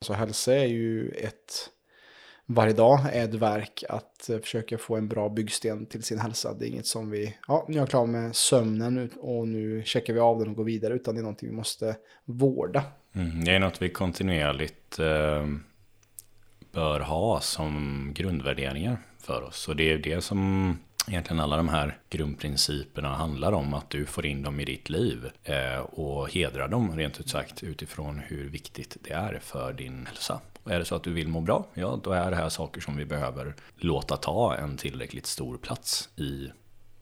Så hälsa är ju ett, varje dag är ett verk att eh, försöka få en bra byggsten till sin hälsa. Det är inget som vi, ja nu är jag klar med sömnen och nu checkar vi av den och går vidare, utan det är någonting vi måste vårda. Mm, det är något vi kontinuerligt eh, bör ha som grundvärderingar för oss. Och det är det som egentligen alla de här grundprinciperna handlar om att du får in dem i ditt liv eh, och hedrar dem rent ut sagt utifrån hur viktigt det är för din hälsa. Och är det så att du vill må bra, ja då är det här saker som vi behöver låta ta en tillräckligt stor plats i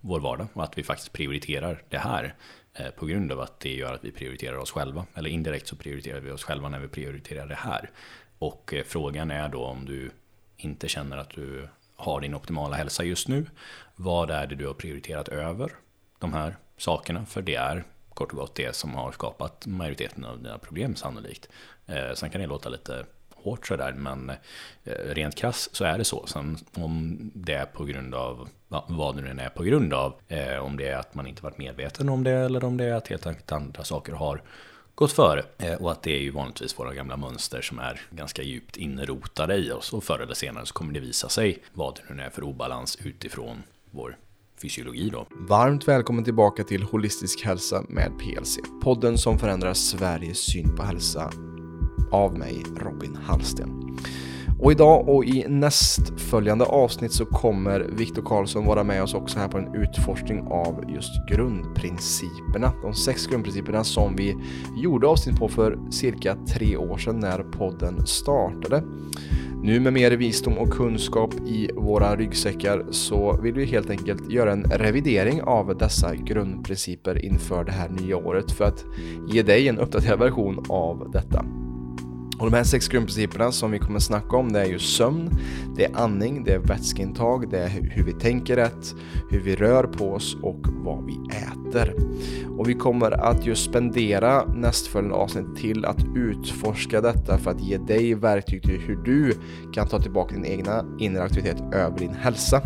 vår vardag och att vi faktiskt prioriterar det här eh, på grund av att det gör att vi prioriterar oss själva. Eller indirekt så prioriterar vi oss själva när vi prioriterar det här. Och eh, frågan är då om du inte känner att du har din optimala hälsa just nu. Vad är det du har prioriterat över de här sakerna? För det är kort och gott det som har skapat majoriteten av dina problem sannolikt. Eh, sen kan det låta lite hårt sådär, men eh, rent krass så är det så. Sen om det är på grund av ja, vad det nu är på grund av, eh, om det är att man inte varit medveten om det eller om det är att helt enkelt andra saker har gått före. Eh, och att det är ju vanligtvis våra gamla mönster som är ganska djupt inrotade i oss. Och förr eller senare så kommer det visa sig vad det nu är för obalans utifrån vår fysiologi då. Varmt välkommen tillbaka till Holistisk hälsa med PLC. Podden som förändrar Sveriges syn på hälsa av mig, Robin Hallsten. Och idag och i nästföljande avsnitt så kommer Viktor Karlsson vara med oss också här på en utforskning av just grundprinciperna. De sex grundprinciperna som vi gjorde avsnitt på för cirka tre år sedan när podden startade. Nu med mer visdom och kunskap i våra ryggsäckar så vill vi helt enkelt göra en revidering av dessa grundprinciper inför det här nya året för att ge dig en uppdaterad version av detta. Och de här sex grundprinciperna som vi kommer snacka om det är ju sömn, det är andning, det är vätskeintag, det är hur vi tänker rätt, hur vi rör på oss och vad vi äter. Och vi kommer att just spendera nästföljande avsnitt till att utforska detta för att ge dig verktyg till hur du kan ta tillbaka din egna inre aktivitet över din hälsa.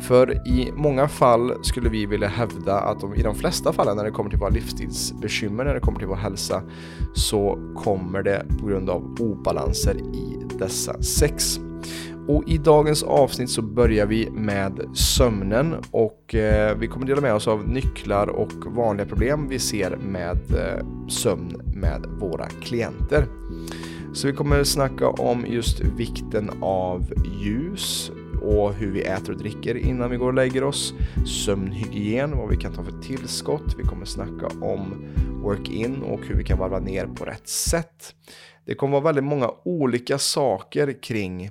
För i många fall skulle vi vilja hävda att de, i de flesta fallen när det kommer till våra livsstilsbekymmer, när det kommer till vår hälsa, så kommer det på grund av obalanser i dessa sex. Och i dagens avsnitt så börjar vi med sömnen och eh, vi kommer dela med oss av nycklar och vanliga problem vi ser med eh, sömn med våra klienter. Så vi kommer snacka om just vikten av ljus, och hur vi äter och dricker innan vi går och lägger oss, sömnhygien, vad vi kan ta för tillskott, vi kommer snacka om work-in och hur vi kan varva ner på rätt sätt. Det kommer vara väldigt många olika saker kring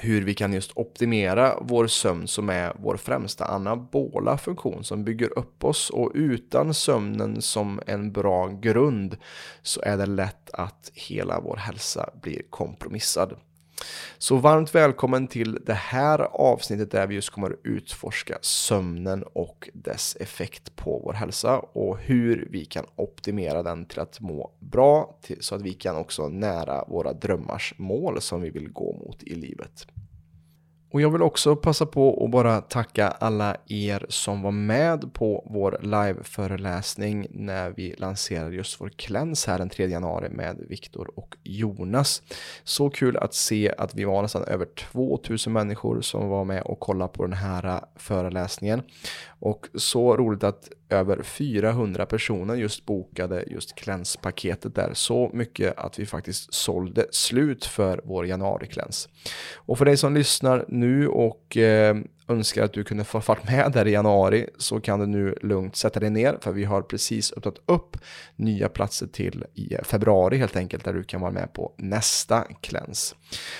hur vi kan just optimera vår sömn som är vår främsta anabola funktion som bygger upp oss och utan sömnen som en bra grund så är det lätt att hela vår hälsa blir kompromissad. Så varmt välkommen till det här avsnittet där vi just kommer att utforska sömnen och dess effekt på vår hälsa och hur vi kan optimera den till att må bra så att vi kan också nära våra drömmars mål som vi vill gå mot i livet. Och jag vill också passa på att bara tacka alla er som var med på vår live-föreläsning när vi lanserade just vår kläns här den 3 januari med Viktor och Jonas. Så kul att se att vi var nästan över 2000 människor som var med och kollade på den här föreläsningen. Och så roligt att över 400 personer just bokade just klänspaketet där. Så mycket att vi faktiskt sålde slut för vår januari-kläns. Och för dig som lyssnar nu och eh, önskar att du kunde få fart med där i januari så kan du nu lugnt sätta dig ner för vi har precis öppnat upp nya platser till i februari helt enkelt där du kan vara med på nästa kläns.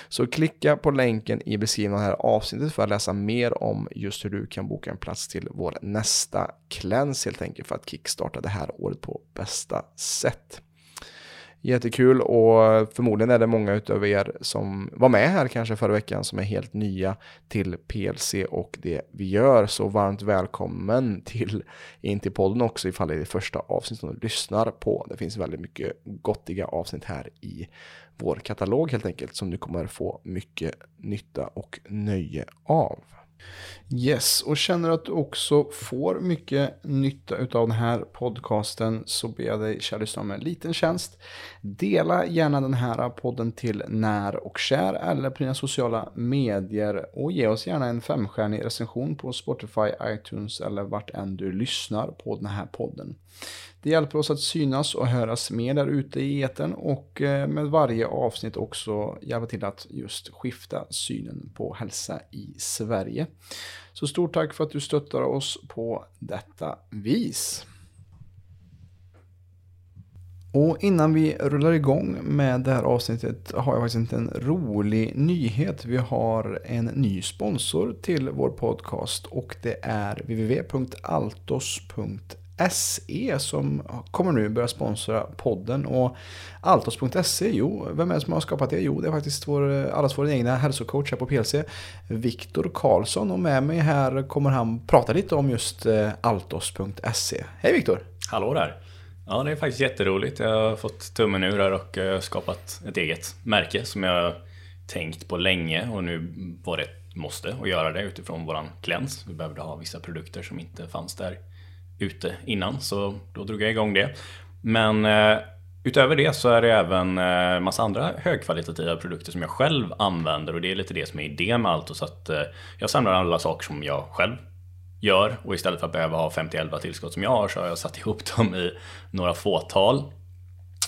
Så klicka på länken i beskrivningen av det här avsnittet för att läsa mer om just hur du kan boka en plats till vår nästa kläns helt enkelt för att kickstarta det här året på bästa sätt. Jättekul och förmodligen är det många utav er som var med här kanske förra veckan som är helt nya till PLC och det vi gör. Så varmt välkommen till in till podden också ifall det är det första avsnittet som du lyssnar på. Det finns väldigt mycket gottiga avsnitt här i vår katalog helt enkelt som du kommer få mycket nytta och nöje av. Yes, och känner att du också får mycket nytta av den här podcasten så ber jag dig, kära lyssnare, om en liten tjänst. Dela gärna den här podden till när och kär eller på dina sociala medier och ge oss gärna en femstjärnig recension på Spotify, iTunes eller vart än du lyssnar på den här podden. Det hjälper oss att synas och höras mer där ute i eten och eh, med varje avsnitt också hjälpa till att just skifta synen på hälsa i Sverige. Så stort tack för att du stöttar oss på detta vis. Och innan vi rullar igång med det här avsnittet har jag faktiskt en rolig nyhet. Vi har en ny sponsor till vår podcast och det är www.altos.se SE som kommer nu börja sponsra podden. Och Altos.se, jo, vem är det som har skapat det? Jo, det är faktiskt vår, allas vår egna hälsocoach här på PLC, Viktor Karlsson. Och med mig här kommer han prata lite om just eh, Altos.se. Hej Viktor! Hallå där! Ja, det är faktiskt jätteroligt. Jag har fått tummen ur här och eh, skapat ett eget märke som jag tänkt på länge och nu var det ett måste att göra det utifrån våran kliens. Vi behövde ha vissa produkter som inte fanns där ute innan så då drog jag igång det. Men eh, utöver det så är det även eh, massa andra högkvalitativa produkter som jag själv använder och det är lite det som är idén med allt. Och så att eh, jag samlar alla saker som jag själv gör och istället för att behöva ha 50-11 tillskott som jag har så har jag satt ihop dem i några fåtal.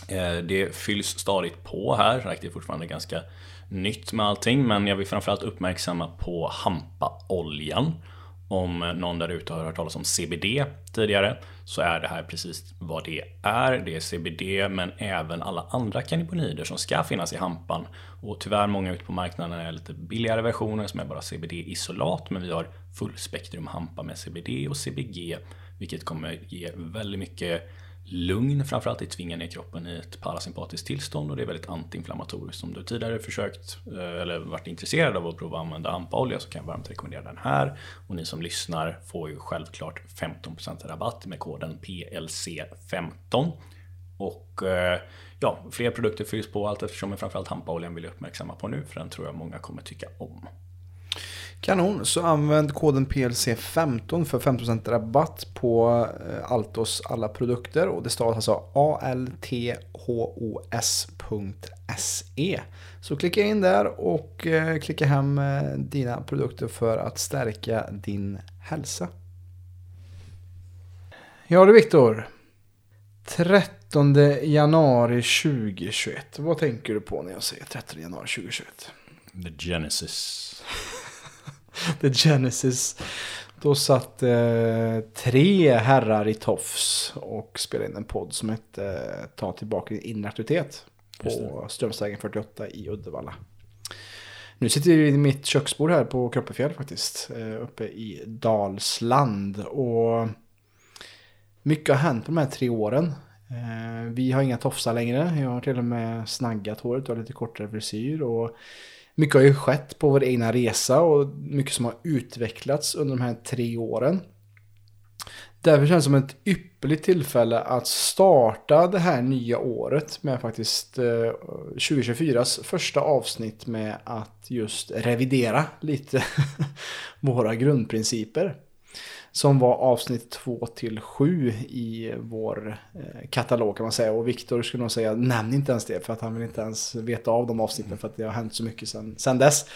Eh, det fylls stadigt på här, det är fortfarande ganska nytt med allting men jag vill framförallt uppmärksamma på hampaoljan. Om någon där ute har hört talas om CBD tidigare så är det här precis vad det är. Det är CBD men även alla andra cannabinoider som ska finnas i hampan. Och tyvärr många ute på marknaden är lite billigare versioner som är bara CBD-isolat men vi har fullspektrum hampa med CBD och CBG vilket kommer ge väldigt mycket lugn, framförallt det tvingar ner kroppen i ett parasympatiskt tillstånd och det är väldigt antiinflammatoriskt. Om du tidigare försökt eh, eller varit intresserad av att prova att använda ampaolja så kan jag varmt rekommendera den här. Och ni som lyssnar får ju självklart 15% rabatt med koden PLC15. Och eh, ja, fler produkter fylls på allt eftersom men framförallt hampaoljan vill jag uppmärksamma på nu för den tror jag många kommer tycka om. Kanon, så använd koden PLC15 för 15% rabatt på eh, Altos alla produkter och det stavas alltså althos.se. Så klicka in där och eh, klicka hem eh, dina produkter för att stärka din hälsa. Ja du Viktor. 13 januari 2021. Vad tänker du på när jag säger 13 januari 2021? The Genesis. The Genesis. Då satt eh, tre herrar i tofs och spelade in en podd som hette eh, Ta tillbaka din inre aktivitet på Strömsvägen 48 i Uddevalla. Nu sitter vi vid mitt köksbord här på Kroppefjäll faktiskt, eh, uppe i Dalsland. Och mycket har hänt på de här tre åren. Eh, vi har inga tofsar längre, jag har till och med snaggat håret och lite kortare frisyr. Och mycket har ju skett på vår egna resa och mycket som har utvecklats under de här tre åren. Därför känns det som ett ypperligt tillfälle att starta det här nya året med faktiskt eh, 2024s första avsnitt med att just revidera lite våra grundprinciper som var avsnitt 2 till 7 i vår eh, katalog kan man säga. Och Viktor skulle nog säga, nämn inte ens det för att han vill inte ens veta av de avsnitten för att det har hänt så mycket sedan, sedan dess.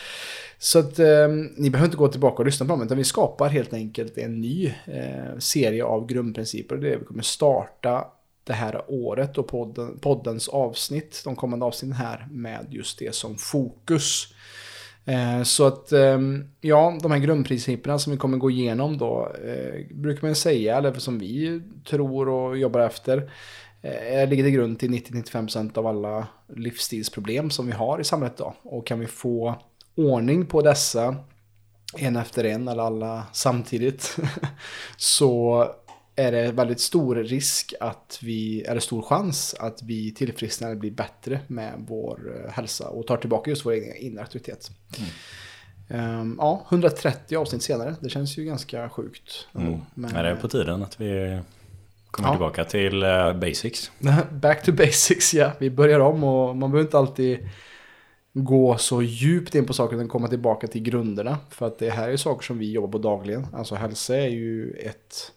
Så att eh, ni behöver inte gå tillbaka och lyssna på dem utan vi skapar helt enkelt en ny eh, serie av grundprinciper. Det är vi kommer starta det här året och podden, poddens avsnitt, de kommande avsnitten här med just det som fokus. Eh, så att, ehm, ja, de här grundprinciperna som vi kommer gå igenom då, eh, brukar man säga, eller som vi tror och jobbar efter, eh, ligger till grund till 90-95% av alla livsstilsproblem som vi har i samhället då. Och kan vi få ordning på dessa, en efter en eller alla samtidigt, så är det väldigt stor risk att vi, är det stor chans att vi tillfrisknar eller blir bättre med vår eh, hälsa och tar tillbaka just vår egen inre aktivitet. Mm. Um, ja, 130 avsnitt senare, det känns ju ganska sjukt. Mm. Men, är det på tiden att vi kommer ja. tillbaka till uh, basics? Back to basics, ja. Vi börjar om och man behöver inte alltid gå så djupt in på saker utan komma tillbaka till grunderna. För att det här är saker som vi jobbar på dagligen. Alltså hälsa är ju ett,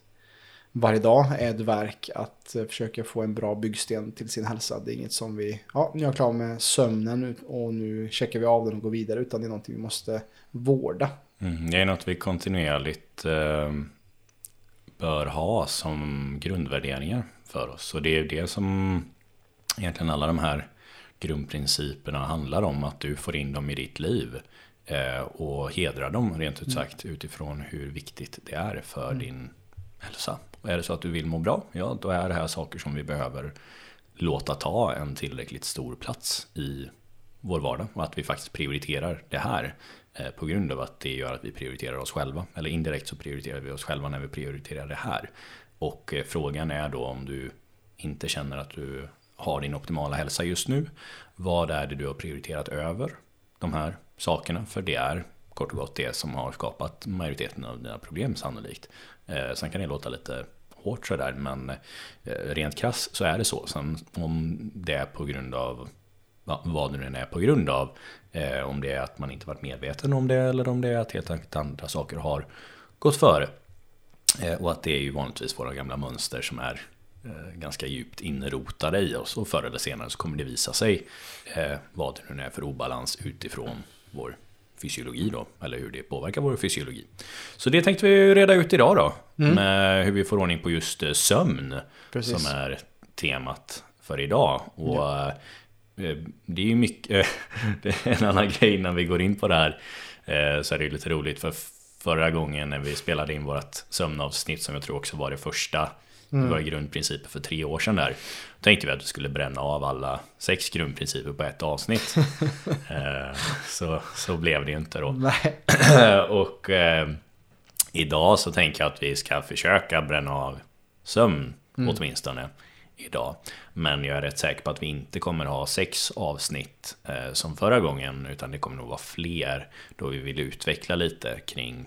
varje dag är ett verk att eh, försöka få en bra byggsten till sin hälsa. Det är inget som vi, ja nu är jag klar med sömnen och nu checkar vi av den och går vidare. Utan det är någonting vi måste vårda. Mm, det är något vi kontinuerligt eh, bör ha som grundvärderingar för oss. Och det är det som egentligen alla de här grundprinciperna handlar om. Att du får in dem i ditt liv. Eh, och hedrar dem rent ut mm. sagt mm. utifrån hur viktigt det är för mm. din hälsa. Och är det så att du vill må bra, ja då är det här saker som vi behöver låta ta en tillräckligt stor plats i vår vardag. Och att vi faktiskt prioriterar det här. Eh, på grund av att det gör att vi prioriterar oss själva. Eller indirekt så prioriterar vi oss själva när vi prioriterar det här. Och eh, frågan är då om du inte känner att du har din optimala hälsa just nu. Vad är det du har prioriterat över de här sakerna? För det är kort och gott det som har skapat majoriteten av dina problem sannolikt. Eh, sen kan det låta lite hårt sådär men eh, rent krass så är det så. Sen om det är på grund av vad det nu är på grund av. Eh, om det är att man inte varit medveten om det eller om det är att helt enkelt andra saker har gått före. Eh, och att det är ju vanligtvis våra gamla mönster som är eh, ganska djupt inrotade i oss. Och förr eller senare så kommer det visa sig eh, vad det nu är för obalans utifrån vår fysiologi då, eller hur det påverkar vår fysiologi. Så det tänkte vi reda ut idag då, mm. med hur vi får ordning på just eh, sömn, Precis. som är temat för idag. Och ja. Eh, det är ju mycket, det är en annan grej innan vi går in på det här. Eh, så är det lite roligt för förra gången när vi spelade in vårt sömnavsnitt som jag tror också var det första mm. våra grundprinciper för tre år sedan där. Då tänkte vi att vi skulle bränna av alla sex grundprinciper på ett avsnitt. Eh, så, så blev det inte då. och eh, idag så tänker jag att vi ska försöka bränna av sömn mm. åtminstone idag. Men jag är rätt säker på att vi inte kommer ha sex avsnitt eh, som förra gången, utan det kommer nog vara fler då vi vill utveckla lite kring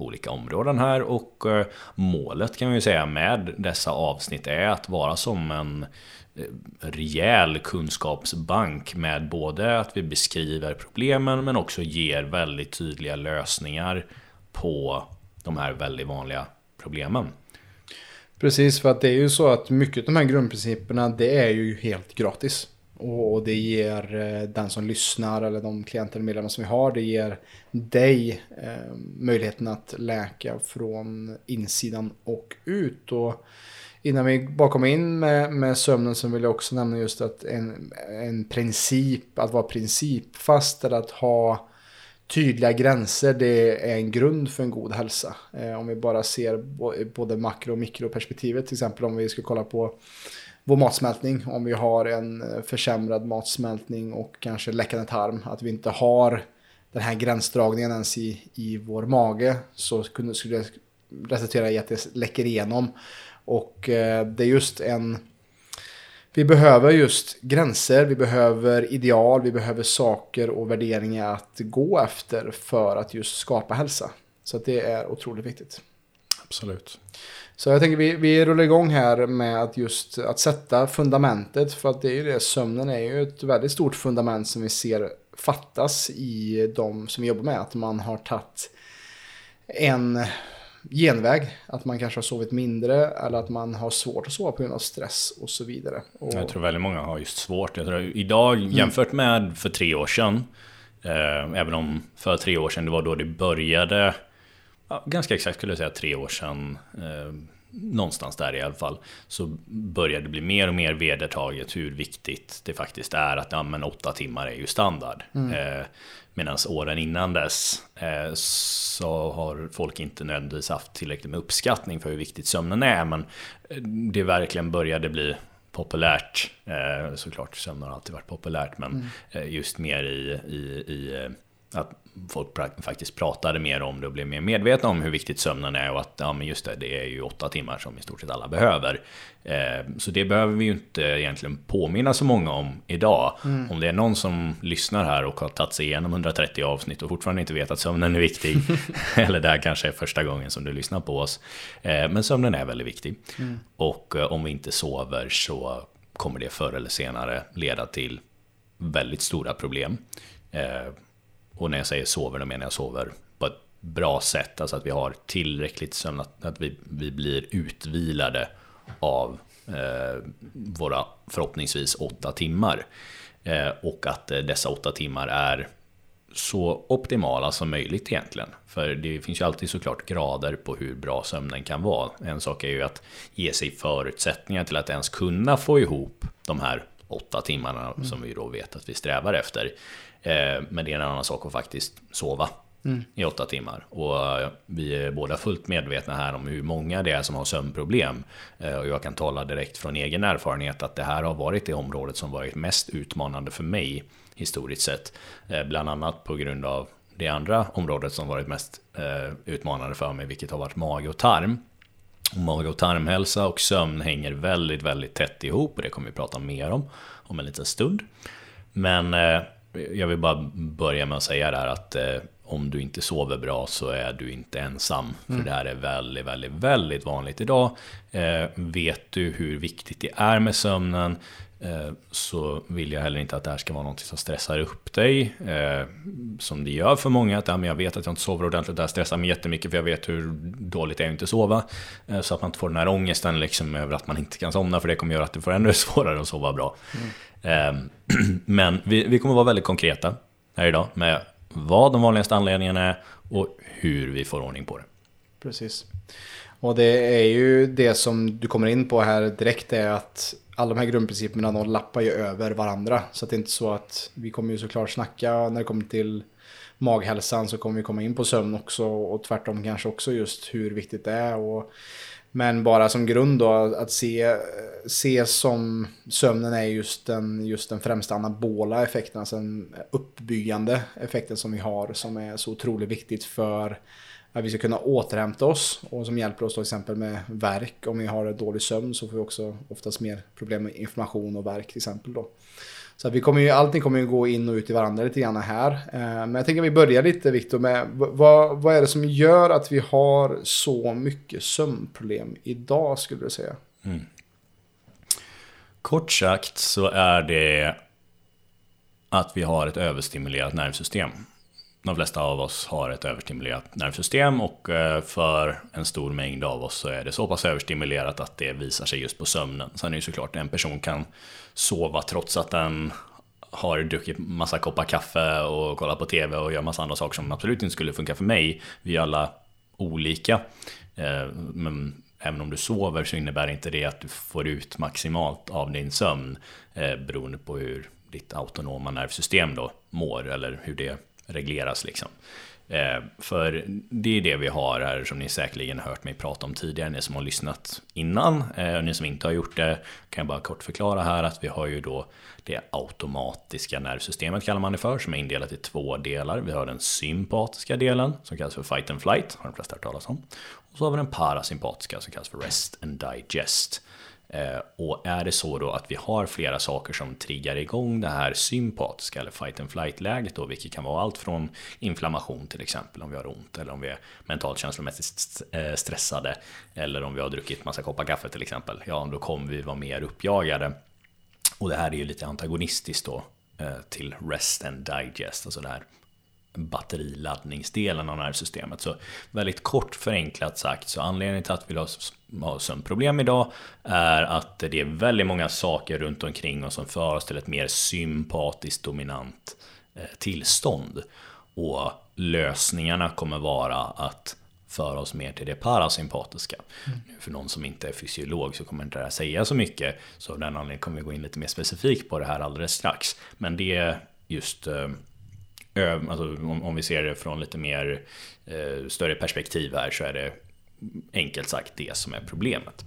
olika områden här och eh, målet kan vi säga med dessa avsnitt är att vara som en eh, rejäl kunskapsbank med både att vi beskriver problemen men också ger väldigt tydliga lösningar på de här väldigt vanliga problemen. Precis, för att det är ju så att mycket av de här grundprinciperna det är ju helt gratis. Och det ger eh, den som lyssnar eller de klienter och medlemmar som vi har, det ger dig eh, möjligheten att läka från insidan och ut. Och innan vi bara kommer in med, med sömnen så vill jag också nämna just att en, en princip, att vara principfast eller att ha tydliga gränser det är en grund för en god hälsa. Eh, om vi bara ser både makro och mikroperspektivet, till exempel om vi ska kolla på vår matsmältning, om vi har en eh, försämrad matsmältning och kanske läckande tarm, att vi inte har den här gränsdragningen ens i, i vår mage, så skulle det resultera i att det läcker igenom. Och eh, det är just en vi behöver just gränser, vi behöver ideal, vi behöver saker och värderingar att gå efter för att just skapa hälsa. Så det är otroligt viktigt. Absolut. Så jag tänker vi, vi rullar igång här med att just att sätta fundamentet. För att det är ju det, sömnen är ju ett väldigt stort fundament som vi ser fattas i de som vi jobbar med. Att man har tagit en genväg. Att man kanske har sovit mindre eller att man har svårt att sova på grund av stress och så vidare. Och... Jag tror väldigt många har just svårt. Jag tror, idag mm. jämfört med för tre år sedan. Eh, även om för tre år sedan det var då det började. Ja, ganska exakt skulle jag säga tre år sedan. Eh, någonstans där i alla fall. Så började det bli mer och mer vedertaget hur viktigt det faktiskt är att ja, men åtta timmar är ju standard. Mm. Eh, Medan åren innan dess eh, så har folk inte nödvändigtvis haft tillräckligt med uppskattning för hur viktigt sömnen är. Men eh, det verkligen började bli populärt. Eh, såklart, sömn har alltid varit populärt. Men mm. just mer i, i, i att folk faktiskt pratade mer om det och blev mer medvetna om hur viktigt sömnen är och att ja, men just det, det är ju åtta timmar som i stort sett alla behöver. Eh, så det behöver vi ju inte egentligen påminna så många om idag. Mm. Om det är någon som lyssnar här och har tagit sig igenom 130 avsnitt och fortfarande inte vet att sömnen är viktig, eller det här kanske är första gången som du lyssnar på oss. Eh, men sömnen är väldigt viktig. Mm. Och eh, om vi inte sover så kommer det förr eller senare leda till väldigt stora problem. Och när jag säger sover, då menar jag sover på ett bra sätt. Alltså att vi har tillräckligt sömn, att, att vi, vi blir utvilade av eh, våra förhoppningsvis åtta timmar. Eh, och att eh, dessa åtta timmar är så optimala som möjligt egentligen. För det finns ju alltid såklart grader på hur bra sömnen kan vara. En sak är ju att ge sig förutsättningar till att ens kunna få ihop de här åtta timmarna mm. som vi då vet att vi strävar efter. Eh, men det är en annan sak att faktiskt sova mm. i åtta timmar. Och eh, vi är båda fullt medvetna här om hur många det är som har sömnproblem. Eh, och jag kan tala direkt från egen erfarenhet att det här har varit det området som varit mest utmanande för mig historiskt sett. Bland annat på grund av det andra området som varit mest utmanande för mig, vilket har varit mage och tarm. Mage och tarmhälsa och sömn hänger väldigt, väldigt tätt ihop och det kommer vi prata mer om om en liten stund. Men jag vill bara börja med att säga där att eh, om du inte sover bra så är du inte ensam. Mm. För det här är väldigt, väldigt, väldigt vanligt idag. Eh, vet du hur viktigt det är med sömnen så vill jag heller inte att det här ska vara något som stressar upp dig. Eh, som det gör för många. Att ja, men jag vet att jag inte sover ordentligt. Det här stressar mig jättemycket för jag vet hur dåligt det är att inte sova. Eh, så att man inte får den här ångesten liksom, över att man inte kan somna. För det kommer göra att du får ännu svårare att sova bra. Mm. Men vi, vi kommer vara väldigt konkreta här idag med vad de vanligaste anledningarna är och hur vi får ordning på det. Precis. Och det är ju det som du kommer in på här direkt är att alla de här grundprinciperna de lappar ju över varandra. Så att det är inte så att vi kommer ju såklart snacka när det kommer till maghälsan så kommer vi komma in på sömn också och tvärtom kanske också just hur viktigt det är. Och men bara som grund då att se, se som sömnen är just den, just den främsta anabola effekten, alltså den uppbyggande effekten som vi har som är så otroligt viktigt för att vi ska kunna återhämta oss och som hjälper oss till exempel med verk. Om vi har dålig sömn så får vi också oftast mer problem med information och verk till exempel då. Så att vi kommer ju, allting kommer ju gå in och ut i varandra lite grann här. Eh, men jag tänker att vi börjar lite Viktor med vad, vad är det som gör att vi har så mycket sömnproblem idag skulle du säga? Mm. Kort sagt så är det att vi har ett överstimulerat nervsystem. De flesta av oss har ett överstimulerat nervsystem och eh, för en stor mängd av oss så är det så pass överstimulerat att det visar sig just på sömnen. Sen är det såklart en person kan sova trots att den har druckit massa koppar kaffe och kollat på tv och gör massa andra saker som absolut inte skulle funka för mig. Vi är alla olika. Eh, men även om du sover så innebär inte det att du får ut maximalt av din sömn eh, beroende på hur ditt autonoma nervsystem då mår eller hur det regleras liksom. Eh, för det är det vi har här som ni säkerligen hört mig prata om tidigare, ni som har lyssnat innan. Eh, ni som inte har gjort det kan jag bara kort förklara här att vi har ju då det automatiska nervsystemet kallar man det för, som är indelat i två delar. Vi har den sympatiska delen som kallas för fight and flight, har de flesta hört talas om. Och så har vi den parasympatiska som kallas för rest and digest. Eh, och är det så då att vi har flera saker som triggar igång det här sympatiska eller fight and flight läget då, vilket kan vara allt från inflammation till exempel om vi har ont eller om vi är mentalt känslomässigt eh, stressade eller om vi har druckit massa koppar kaffe till exempel. Ja, då kommer vi vara mer uppjagade. Och det här är ju lite antagonistiskt då eh, till rest and digest, alltså det här batteriladdningsdelen av nervsystemet. Så väldigt kort förenklat sagt, så anledningen till att vi har sömnproblem idag är att det är väldigt många saker runt omkring oss som för oss till ett mer sympatiskt dominant eh, tillstånd. Och lösningarna kommer vara att föra oss mer till det parasympatiska. Mm. För någon som inte är fysiolog så kommer inte det här säga så mycket. Så av den anledningen kommer vi gå in lite mer specifikt på det här alldeles strax. Men det är just eh, alltså, om, om, vi ser det från lite mer eh, större perspektiv här så är det enkelt sagt det som är problemet.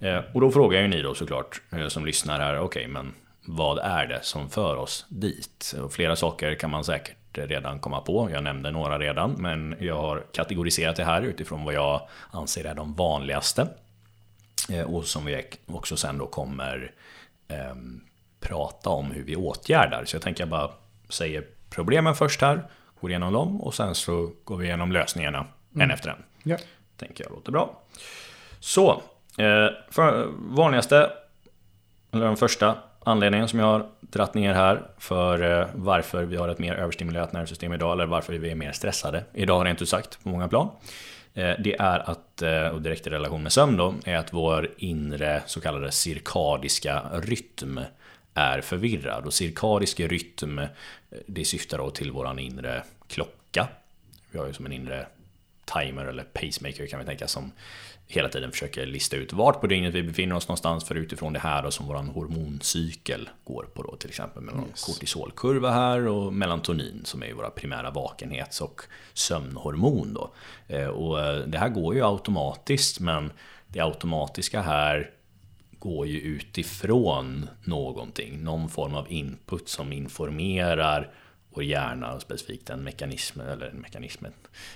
Eh, och då frågar ju ni då såklart eh, som lyssnar här, okej okay, men vad är det som för oss dit? Och flera saker kan man säkert redan komma på. Jag nämnde några redan, men jag har kategoriserat det här utifrån vad jag anser är de vanligaste. Eh, och som vi också sen då kommer eh, prata om hur vi åtgärdar. Så jag tänker jag bara säger problemen först här, går igenom dem och sen så går vi igenom lösningarna mm. en efter en. Ja. Tänker jag låter bra. Så, eh, för vanligaste, eller den första anledningen som jag har dratt ner här för varför vi har ett mer överstimulerat nervsystem idag, eller varför vi är mer stressade idag rent ut sagt på många plan. Det är att, och direkt i relation med sömn då, är att vår inre så kallade cirkadiska rytm är förvirrad. Och cirkadisk rytm, det syftar då till våran inre klocka. Vi har ju som en inre timer eller pacemaker kan vi tänka som hela tiden försöker lista ut vart på dygnet vi befinner oss någonstans för utifrån det här då som våran hormoncykel går på då till exempel med yes. kortisolkurva här och melatonin som är våra primära vakenhets och sömnhormon då. Eh, och eh, det här går ju automatiskt men det automatiska här går ju utifrån någonting, någon form av input som informerar vår hjärna och specifikt en mekanism, eller en mekanism,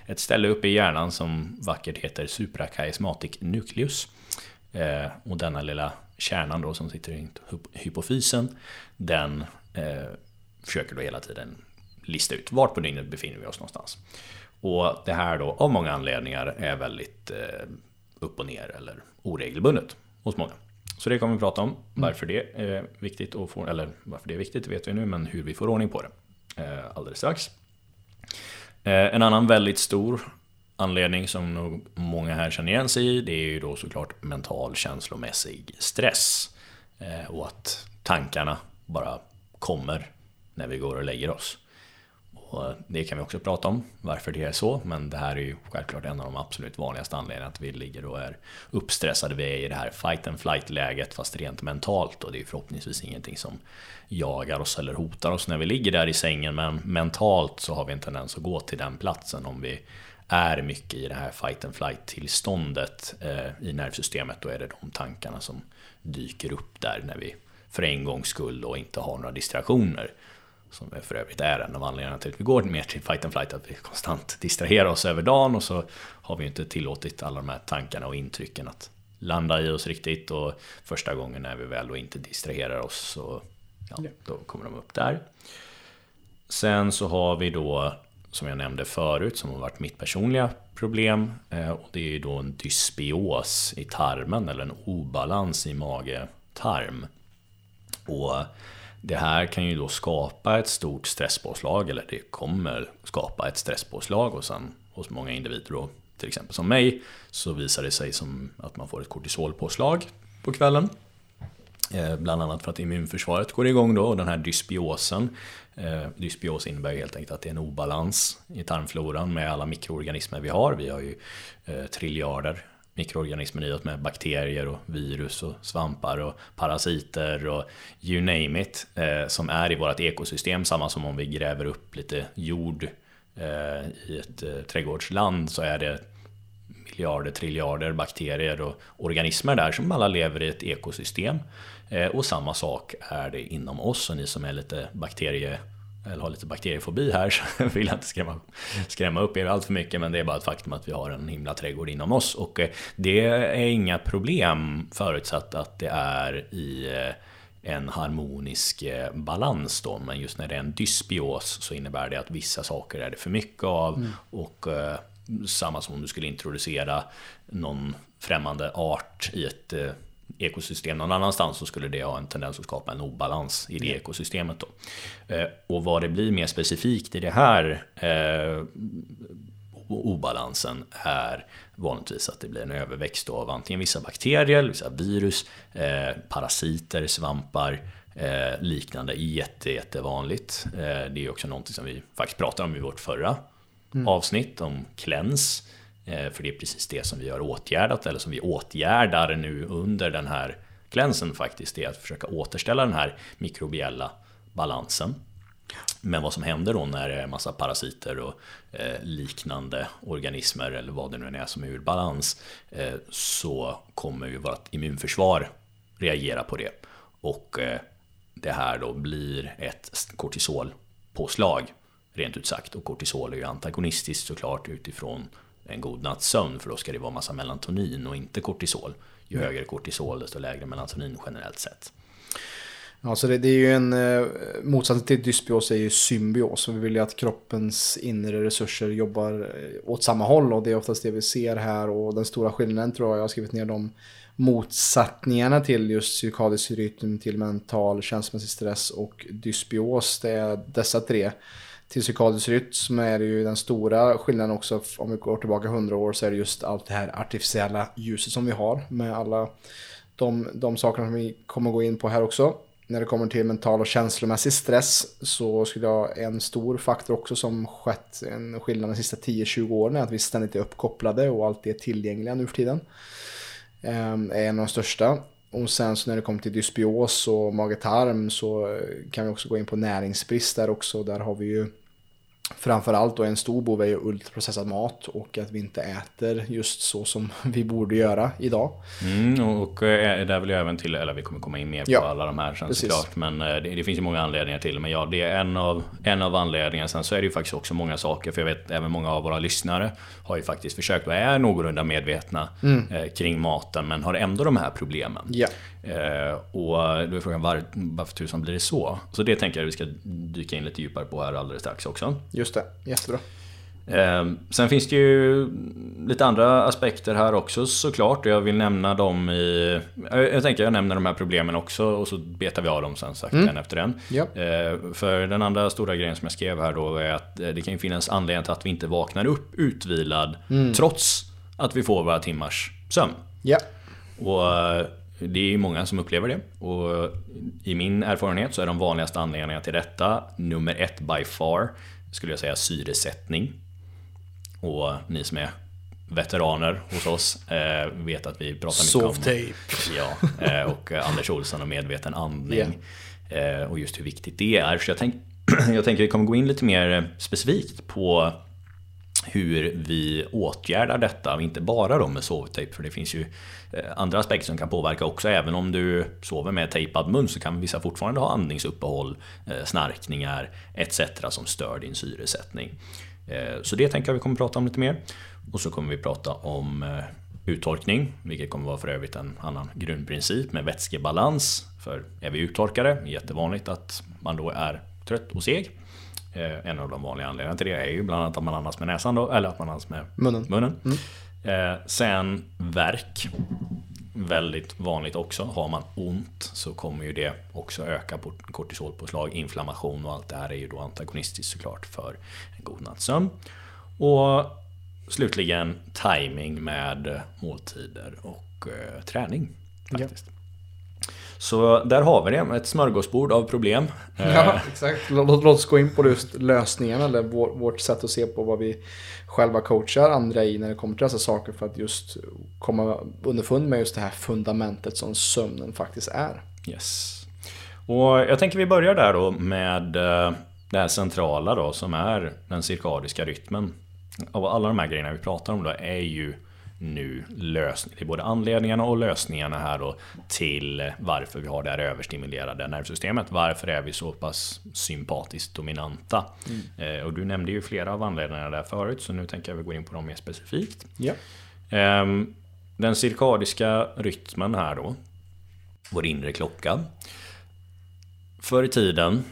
ett ställe uppe i hjärnan som vackert heter suprachiasmatic nucleus. Eh, och denna lilla kärnan då som sitter i hypofysen, den eh, försöker då hela tiden lista ut vart på dygnet befinner vi oss någonstans. Och det här då av många anledningar är väldigt eh, upp och ner eller oregelbundet hos många. Så det kommer vi prata om, mm. varför det är viktigt, och få, eller varför det är viktigt vet vi nu, men hur vi får ordning på det eh, alldeles strax. Eh, en annan väldigt stor anledning som nog många här känner igen sig i, det är ju då såklart mental känslomässig stress. Eh, och att tankarna bara kommer när vi går och lägger oss. Och det kan vi också prata om, varför det är så. Men det här är ju självklart en av de absolut vanligaste anledningarna att vi ligger och är uppstressade. Vi är i det här fight and flight läget fast rent mentalt. Och det är förhoppningsvis ingenting som jagar oss eller hotar oss när vi ligger där i sängen. Men mentalt så har vi en tendens att gå till den platsen om vi är mycket i det här fight and flight tillståndet eh, i nervsystemet. Då är det de tankarna som dyker upp där när vi för en gångs skull då inte har några distraktioner. Som för övrigt är en av anledningarna till att vi går mer till fight and flight, att vi konstant distraherar oss över dagen och så har vi inte tillåtit alla de här tankarna och intrycken att landa i oss riktigt och första gången när vi väl då inte distraherar oss så ja, då kommer de upp där. Sen så har vi då, som jag nämnde förut, som har varit mitt personliga problem. Eh, och det är ju då en dysbios i tarmen, eller en obalans i mage-tarm. Och det här kan ju då skapa ett stort stresspåslag, eller det kommer skapa ett stresspåslag hos, en, hos många individer då, till exempel som mig, så visar det sig som att man får ett kortisolpåslag på kvällen. Eh, bland annat för att immunförsvaret går igång då och den här dysbiosen. Eh, dysbios innebär helt enkelt att det är en obalans i tarmfloran med alla mikroorganismer vi har. Vi har ju eh, triljarder mikroorganismer i oss med bakterier och virus och svampar och parasiter och you name it eh, som är i vårt ekosystem. Samma som om vi gräver upp lite jord eh, i ett eh, trädgårdsland så är det miljarder, triljarder bakterier och organismer där som alla lever i ett ekosystem. Eh, och samma sak är det inom oss och ni som är lite bakterie eller har lite bakteriefobi här så vill jag inte skrämma, skrämma upp er allt för mycket men det är bara ett faktum att vi har en himla trädgård inom oss. Och eh, det är inga problem förutsatt att det är i eh, en harmonisk eh, balans då. Men just när det är en dysbios så innebär det att vissa saker är det för mycket av. Mm. och samma som om du skulle introducera någon främmande art i ett ekosystem någon annanstans så skulle det ha en tendens att skapa en obalans i det mm. ekosystemet. Då. Eh, och vad det blir mer specifikt i det här eh, obalansen är vanligtvis att det blir en överväxt av antingen vissa bakterier, vissa virus, eh, parasiter, svampar, eh, liknande. Jätte, jättevanligt. Eh, det är också någonting som vi faktiskt pratade om i vårt förra mm. avsnitt om cleanse. Eh, för det är precis det som vi har åtgärdat, eller som vi åtgärdar nu under den här glänsen faktiskt. Det är att försöka återställa den här mikrobiella balansen. Men vad som händer då när det är massa parasiter och eh, liknande organismer eller vad det nu är som är ur balans eh, så kommer ju vårt immunförsvar reagera på det. Och det här då blir ett kortisolpåslag rent ut sagt. Och kortisol är ju antagonistiskt såklart utifrån en god natts sömn för då ska det vara massa melatonin och inte kortisol. Ju högre kortisol desto lägre melatonin generellt sett. Ja, så det, det är ju en eh, motsatsen till dysbios är ju symbios. Vi vill ju att kroppens inre resurser jobbar eh, åt samma håll och det är oftast det vi ser här och den stora skillnaden tror jag, jag har skrivit ner de motsättningarna till just cirkadisk rytm, till mental, känslomässig stress och dysbios. Det är dessa tre. Till cirkadisk rytm är det ju den stora skillnaden också, om vi går tillbaka 100 år så är det just allt det här artificiella ljuset som vi har med alla de, de sakerna som vi kommer gå in på här också när det kommer till mental och känslomässig stress så skulle jag en stor faktor också som skett en skillnad de sista 10-20 åren är att vi ständigt är uppkopplade och alltid är tillgängliga nu för tiden. Ehm, är en av de största. Och sen så när det kommer till dysbios och mage-tarm så kan vi också gå in på näringsbrist där också. Där har vi ju Framförallt då en stor bov är ju ultraprocessad mat och att vi inte äter just så som vi borde göra idag. Mm, och eh, där vill jag även till, eller vi kommer komma in mer på ja, alla de här sen såklart. Men eh, det, det, finns ju många anledningar till Men ja, det är en av, en av anledningarna. Sen så är det ju faktiskt också många saker. För jag vet även många av våra lyssnare har ju faktiskt försökt och är någorlunda medvetna mm. eh, kring maten. Men har ändå de här problemen. Ja. Eh, och då är frågan var, varför tusan blir det så? Så det tänker jag att vi ska dyka in lite djupare på här alldeles strax också. Just det, jättebra. Eh, sen finns det ju lite andra aspekter här också såklart. Jag vill nämna dem i... Jag tänker jag nämner de här problemen också och så betar vi av dem sen sakta mm. en efter en. Ja. Eh, för den andra stora grejen som jag skrev här då är att det kan ju finnas anledning till att vi inte vaknar upp utvilad mm. trots att vi får våra timmars sömn. Ja. Och det är många som upplever det. Och I min erfarenhet så är de vanligaste anledningarna till detta nummer ett by far skulle jag säga syresättning. Och ni som är veteraner hos oss eh, vet att vi pratar mycket om... tape. Ja, eh, och Anders Olsson och medveten andning. Yeah. Eh, och just hur viktigt det är. Så jag, tänk, jag tänker att vi kommer gå in lite mer specifikt på hur vi åtgärdar detta, inte bara då med sovtejp, för det finns ju eh, andra aspekter som kan påverka också. Även om du sover med tejpad mun så kan vissa fortfarande ha andningsuppehåll, eh, snarkningar etc. som stör din syresättning. Eh, så det tänker jag vi kommer prata om lite mer. Och så kommer vi prata om uttorkning, vilket kommer vara för övrigt en annan grundprincip med vätskebalans. För är vi uttorkade, jättevanligt att man då är trött och seg. Eh, en av de vanliga anledningarna till det är ju bland annat att man andas med näsan då, eller att man andas med munnen. munnen. Mm. Eh, sen verk. Väldigt vanligt också. Har man ont så kommer ju det också öka på kortisolpåslag, inflammation och allt det här är ju då antagonistiskt såklart för en god nattsömn. Och slutligen timing med måltider och eh, träning. Faktiskt. Ja. Så där har vi det, ett smörgåsbord av problem. Ja, eh. exakt. Låt oss gå in på just lösningen eller vårt sätt att se på vad vi själva coachar andra i när det kommer till dessa saker för att just komma underfund med just det här fundamentet som sömnen faktiskt är. Yes. Och jag tänker vi börjar där då med eh, det här centrala då som är den cirkadiska rytmen. Av alla de här grejerna vi pratar om då är ju nu lösning. Det är både anledningarna och lösningarna här då till varför vi har det här överstimulerade nervsystemet. Varför är vi så pass sympatiskt dominanta? Mm. Eh, och du nämnde ju flera av anledningarna där förut så nu tänker jag vi gå in på dem mer specifikt. Ja. Eh, den cirkadiska rytmen här då. Vår inre klocka. Förr i tiden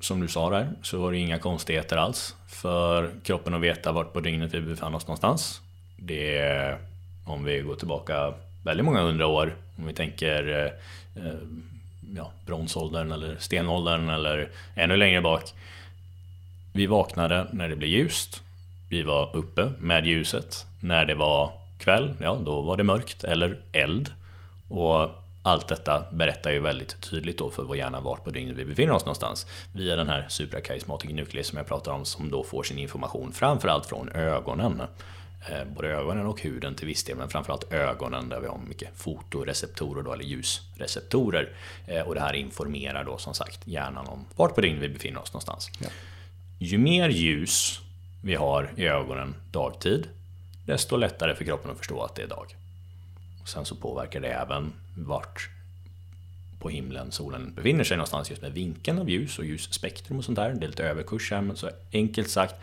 som du sa där, så var det inga konstigheter alls för kroppen att veta vart på dygnet vi befann oss någonstans. Det är, om vi går tillbaka väldigt många hundra år, om vi tänker eh, ja, bronsåldern eller stenåldern eller ännu längre bak. Vi vaknade när det blev ljust. Vi var uppe med ljuset. När det var kväll, ja då var det mörkt eller eld. Och allt detta berättar ju väldigt tydligt då för vår hjärna vart på dygnet vi befinner oss någonstans. Via den här suprakarismatic nucleus som jag pratar om som då får sin information framförallt från ögonen. Eh, både ögonen och huden till viss del, men framförallt ögonen där vi har mycket fotoreceptorer då, eller ljusreceptorer. Eh, och det här informerar då som sagt hjärnan om vart på dygnet vi befinner oss någonstans. Ja. Ju mer ljus vi har i ögonen dagtid, desto lättare för kroppen att förstå att det är dag. Och sen så påverkar det även vart på himlen solen befinner sig någonstans just med vinkeln av ljus och ljusspektrum och sånt där. Det är lite överkurs här, men så enkelt sagt,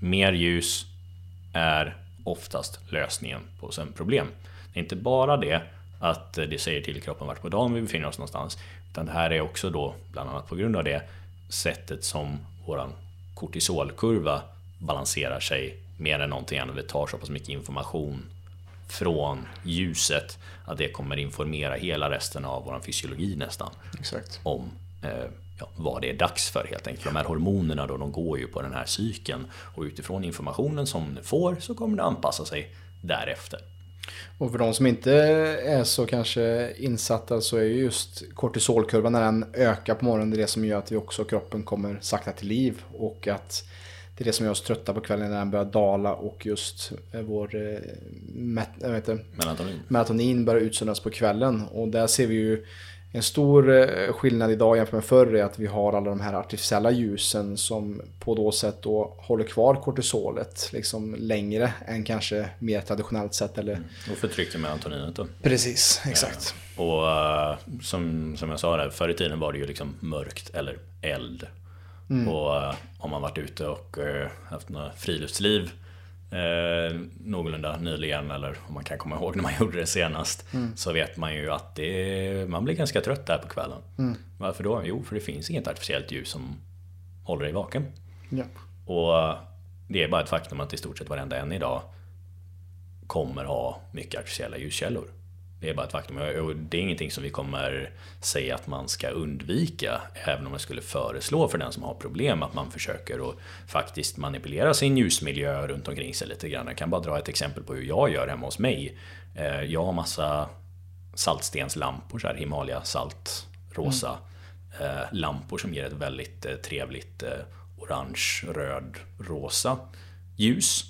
mer ljus är oftast lösningen på sömnproblem. Det är inte bara det att det säger till kroppen vart på dagen vi befinner oss någonstans. Utan det här är också då, bland annat på grund av det, sättet som våran kortisolkurva balanserar sig mer än någonting annat. Det tar så pass mycket information från ljuset att det kommer informera hela resten av vår fysiologi nästan. Exakt. Om eh, ja, vad det är dags för helt enkelt. De här hormonerna då, de går ju på den här cykeln och utifrån informationen som det får så kommer det anpassa sig därefter. Och för de som inte är så kanske insatta så är ju just kortisolkurvan när den ökar på morgonen det är det som gör att vi också kroppen kommer sakta till liv och att det är det som gör oss trötta på kvällen när den börjar dala och just eh, vår eh, met, melatonin. melatonin börjar utsöndras på kvällen. Och där ser vi ju en stor eh, skillnad idag jämfört med förr är att vi har alla de här artificiella ljusen som på då sätt då håller kvar kortisolet liksom längre än kanske mer traditionellt sett. Eller... Mm. Och förtrycker melatoninet då. Precis, exakt. Ja. Och uh, som, som jag sa där, förr i tiden var det ju liksom mörkt eller eld. Mm. Och uh, om man varit ute och haft något friluftsliv eh, någorlunda nyligen eller om man kan komma ihåg när man gjorde det senast mm. så vet man ju att det, man blir ganska trött där på kvällen. Mm. Varför då? Jo, för det finns inget artificiellt ljus som håller dig vaken. Ja. Och det är bara ett faktum att i stort sett varenda en idag kommer ha mycket artificiella ljuskällor. Det är bara ett faktum. Och det är ingenting som vi kommer säga att man ska undvika. Även om jag skulle föreslå för den som har problem att man försöker att faktiskt manipulera sin ljusmiljö runt omkring sig lite grann. Jag kan bara dra ett exempel på hur jag gör hemma hos mig. Eh, jag har massa saltstenslampor, så här Himalaya salt, rosa mm. lampor som ger ett väldigt eh, trevligt orange, röd, rosa ljus.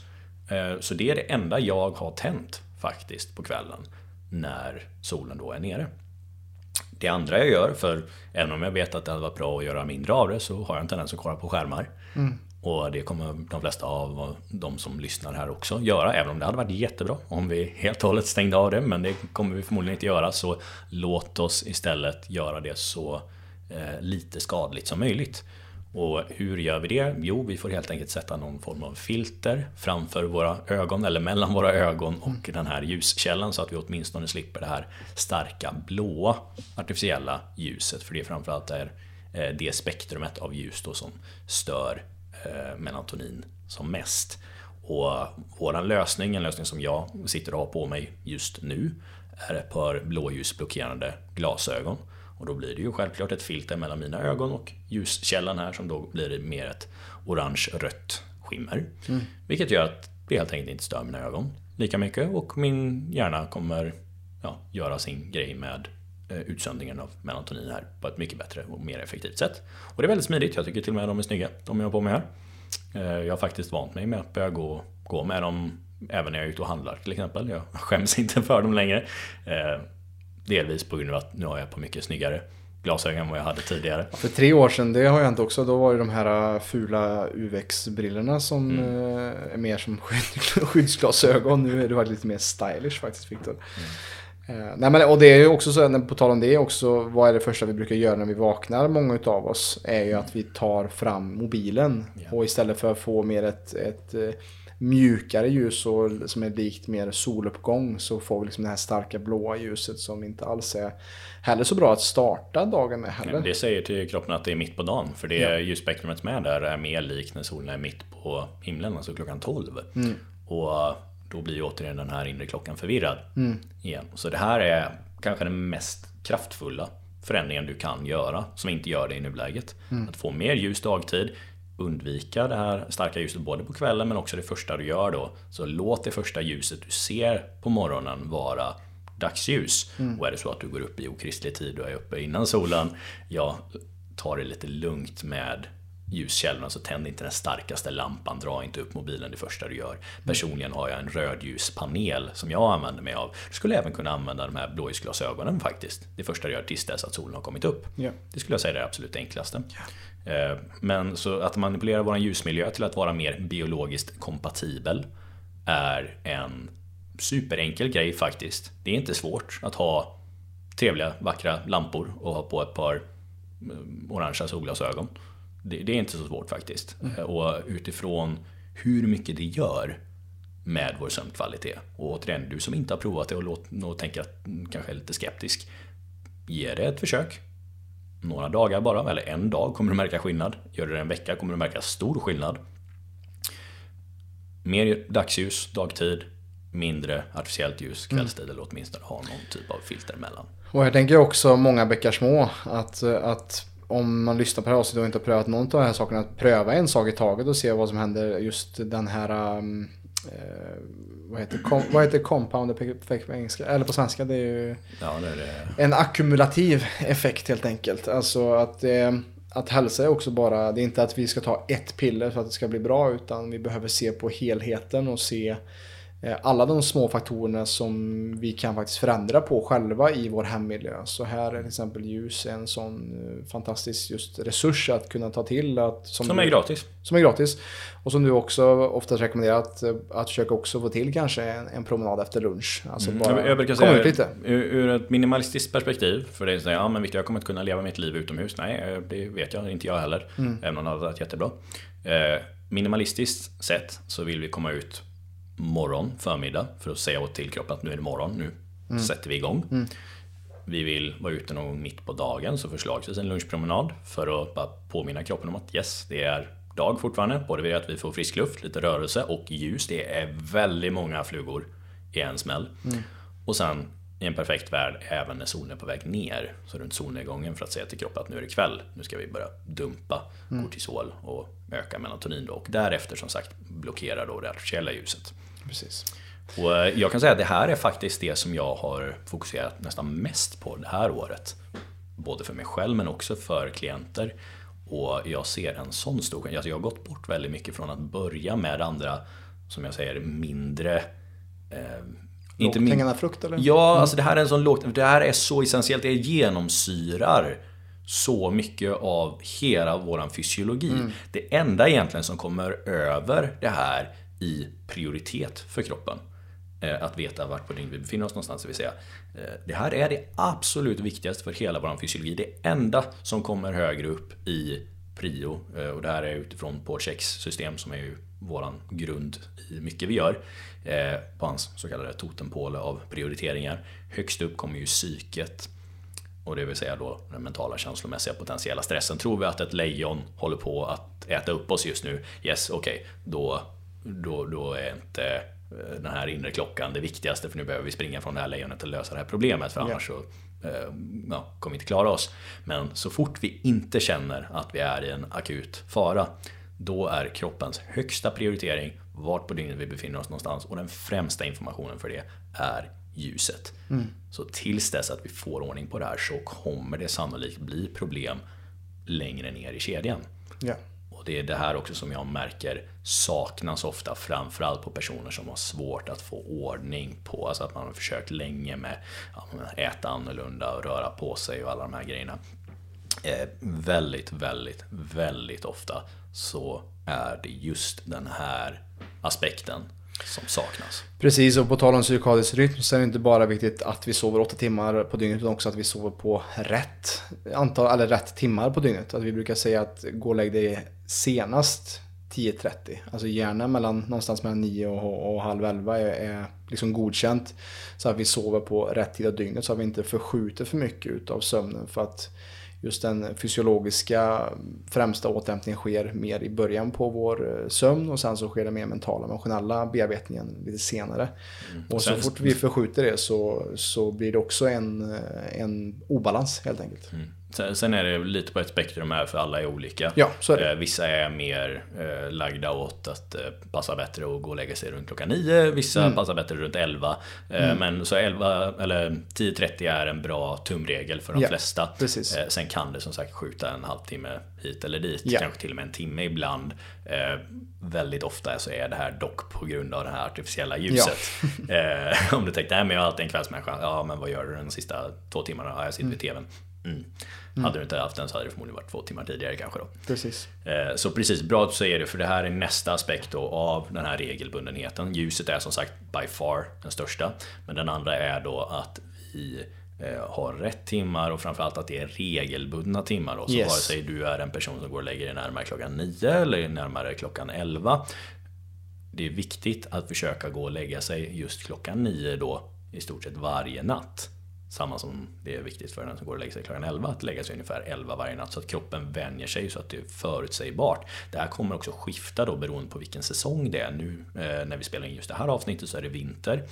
Så det är det enda jag har tänt faktiskt på kvällen när solen då är nere. Det andra jag gör, för även om jag vet att det hade varit bra att göra mindre av det så har jag en tendens att kolla på skärmar. Mm. Och det kommer de flesta av de som lyssnar här också göra, även om det hade varit jättebra om vi helt och hållet stängde av det. Men det kommer vi förmodligen inte göra, så låt oss istället göra det så eh, lite skadligt som möjligt. Och hur gör vi det? Jo, vi får helt enkelt sätta någon form av filter framför våra ögon eller mellan våra ögon och mm. den här ljuskällan så att vi åtminstone slipper det här starka blåa artificiella ljuset. För det är framförallt är eh, det spektrumet av ljus som stör eh, melatonin som mest. Och våran lösning, en lösning som jag sitter och har på mig just nu, är ett par blåljusblockerande glasögon. Och då blir det ju självklart ett filter mellan mina ögon och ljuskällan här som då blir mer ett orange-rött skimmer. Mm. Vilket gör att det helt enkelt inte stör mina ögon lika mycket och min hjärna kommer ja, göra sin grej med eh, utsöndringen av melatonin här på ett mycket bättre och mer effektivt sätt. Och det är väldigt smidigt, jag tycker till och med de är snygga, de jag har på mig här. Eh, jag har faktiskt vant mig med att börja gå, gå med dem även när jag är ute och handlar till exempel. Jag skäms inte för dem längre. Delvis på grund av att nu har jag på mycket snyggare glasögon än vad jag hade tidigare. För tre år sedan, det har jag inte också, då var det de här äh, fula UX-brillorna som mm. Äh, är mer som skyddsglasögon. Nu är det lite mer stylish faktiskt Victor. Mm. Uh, nej, men, och det är ju också så, på tal om det också, vad är det första vi brukar göra när vi vaknar, många av oss, är ju att vi tar fram mobilen. Yeah. Och istället för att få mer ett, ett mjukare ljus och som är likt mer soluppgång så får vi liksom det här starka blåa ljuset som inte alls är heller så bra att starta dagen med heller. Det säger till kroppen att det är mitt på dagen för det ja. ljusspektrumet med där är mer likt när solen är mitt på himlen, alltså klockan 12. Mm. Och då blir ju återigen den här inre klockan förvirrad mm. igen. Så det här är kanske den mest kraftfulla förändringen du kan göra som inte gör det i nuläget. Mm. Att få mer ljus dagtid undvika det här starka ljuset både på kvällen men också det första du gör då. Så låt det första ljuset du ser på morgonen vara dagsljus. Mm. Och är det så att du går upp i okristlig tid och är uppe innan solen, ja, ta det lite lugnt med ljuskällorna så tänd inte den starkaste lampan, dra inte upp mobilen det första du gör. Personligen har jag en rödljuspanel som jag använder mig av. Du skulle även kunna använda de här blåljusglasögonen faktiskt. Det första du gör tills dess att solen har kommit upp. Yeah. Det skulle jag säga är det absolut enklaste. Yeah. Men så att manipulera vår ljusmiljö till att vara mer biologiskt kompatibel är en superenkel grej faktiskt. Det är inte svårt att ha trevliga, vackra lampor och ha på ett par mm, orangea solglasögon. Det, det, är inte så svårt faktiskt. Mm. Och utifrån hur mycket det gör med vår sömnkvalitet. Och återigen, du som inte har provat det och, låt, och tänker att mm, kanske är lite skeptisk. Ge det ett försök. Några dagar bara, eller en dag kommer du märka skillnad. Gör du det en vecka kommer du märka stor skillnad. Mer dagsljus, dagtid, mindre artificiellt ljus kvällstid eller åtminstone ha någon typ av filter emellan. Och jag tänker också många bäckar små. Att, att om man lyssnar på det här avsnittet och inte har prövat någon av de här sakerna, att pröva en sak i taget och se vad som händer just den här um, eh, vad, heter, kom, vad heter compound på engelska? Eller på svenska, det är ju Ja, det är det. en ackumulativ effekt helt enkelt. Alltså att, eh, att hälsa är också bara, det är inte att vi ska ta ett piller för att det ska bli bra utan vi behöver se på helheten och se alla de små faktorerna som vi kan faktiskt förändra på själva i vår hemmiljö. Så här är till exempel ljus en sån eh, fantastisk just resurs att kunna ta till. Att, Som är gratis. som är gratis. Och som du också oftast rekommenderar att, att försöka också få till kanske en, en promenad efter lunch. Alltså bara Mm. Jag, jag brukar säga ut lite. Ur, ur ett minimalistiskt perspektiv. För det är så här, ja men Victor jag kommer inte kunna leva mitt liv utomhus. Nej, det vet jag. Inte jag heller. Mm. Även om det hade varit jättebra. Eh, minimalistiskt sett så vill vi komma ut morgon, förmiddag. För att säga åt till kroppen att nu är det morgon. Nu Mm. sätter vi igång. Vi vill vara ute någon mitt på dagen. Så förslagsvis en lunchpromenad. För att bara påminna kroppen om att yes, det är dag fortfarande. Både vid att vi får frisk luft, lite rörelse och ljus. Det är väldigt många flugor i en smäll. Och sen i en perfekt värld även när solen är på väg ner. Så runt solnedgången för att säga till kroppen att nu är det kväll. Nu ska vi börja dumpa kortisol och öka melatonin. Då. Och därefter som sagt blockera då det artificiella ljuset. Precis. Och eh, jag kan säga att det här är faktiskt det som jag har fokuserat nästan mest på det här året. Både för mig själv men också för klienter. Och jag ser en sån stor skillnad. Alltså jag har gått bort väldigt mycket från att börja med andra, som jag säger, mindre... Eh, Lågt hängande frukt eller? Ja, alltså det här är en sån lågt... Det här är så essentiellt. Det genomsyrar så mycket av hela våran fysiologi. Det enda egentligen som kommer över det här i prioritet för kroppen. Eh, att veta vart på dygnet vi befinner oss någonstans. Det vill säga, eh, det här är det absolut viktigaste för hela vår fysiologi. Det enda som kommer högre upp i prio. Eh, och det här är utifrån Porchecks system som är ju våran grund i mycket vi gör. På hans så kallade totempåle av prioriteringar. Högst upp kommer ju psyket. Och det vill säga då den mentala känslomässiga potentiella stressen. Tror vi att ett lejon håller på att äta upp oss just nu? Yes, okej. Då, då, då är inte eh, den här inre klockan det viktigaste för nu behöver vi springa från det här lejonet och lösa det här problemet för annars så eh, ja, kommer vi inte klara oss. Men så fort vi inte känner att vi är i en akut fara då är kroppens högsta prioritering vart på dygnet vi befinner oss någonstans och den främsta informationen för det är ljuset. Så tills dess att vi får ordning på det här så kommer det sannolikt bli problem längre ner i kedjan. Ja. Och det är det här också som jag märker saknas ofta, framförallt på personer som har svårt att få ordning på, alltså att man har försökt länge med att äta annorlunda och röra på sig och alla de här grejerna. Eh, väldigt, väldigt, väldigt ofta så är det just den här aspekten som saknas. Precis, och på tal om cirkadisk rytm så är det inte bara viktigt att vi sover åtta timmar på dygnet utan också att vi sover på rätt antal, eller rätt timmar på dygnet. Att vi brukar säga att gå och lägg dig senast 10.30. Alltså gärna mellan, någonstans mellan 9 och, och halv 11 är, är liksom godkänt. Så att vi sover på rätt tid av dygnet så att vi inte förskjuter för mycket utav sömnen. För att just den fysiologiska främsta återhämtningen sker mer i början på vår eh, sömn och sen så sker den mer mentala emotionella bearbetningen lite senare. Och så Sen- fort vi förskjuter det så, så blir det också en, eh, en obalans helt enkelt. Mm. Sen, sen är det lite på ett spektrum här för alla är olika. Ja, så är det. Eh, Vissa är mer eh, lagda åt att eh, passa bättre och gå och lägga sig runt klockan 9. Vissa Mm. passar bättre runt 11. Eh, Men så 11 eller 10.30 är en bra tumregel för de Ja, flesta. precis. Sen kan det som sagt skjuta en halvtimme hit eller dit. Ja. Kanske till och med en timme ibland. Väldigt ofta så är det här dock på grund av det här artificiella ljuset. om du tänkte, nej men jag är alltid en kvällsmänniska. Ja men vad gör du de sista två timmarna? Ja, jag sitter vid tvn. Mm. Hade du inte haft den så hade det förmodligen varit två timmar tidigare kanske då. Precis. Eh, Så precis, bra att du säger det, för det här är nästa aspekt då av den här regelbundenheten. Ljuset är som sagt by far den största. Men den andra är då att vi eh, har rätt timmar och framförallt att det är regelbundna timmar. Då. Så Yes. vare sig du är en person som går och lägger dig närmare klockan 9 eller närmare klockan 11. det är viktigt att försöka gå och lägga sig just klockan nio då i stort sett varje natt. Samma som det är viktigt för den som går och lägger sig klockan 11 att lägga sig ungefär 11 varje natt så att kroppen vänjer sig så att det är förutsägbart. Det här kommer också skifta då beroende på vilken säsong det är. Nu eh, när vi spelar in just det här avsnittet så är det vinter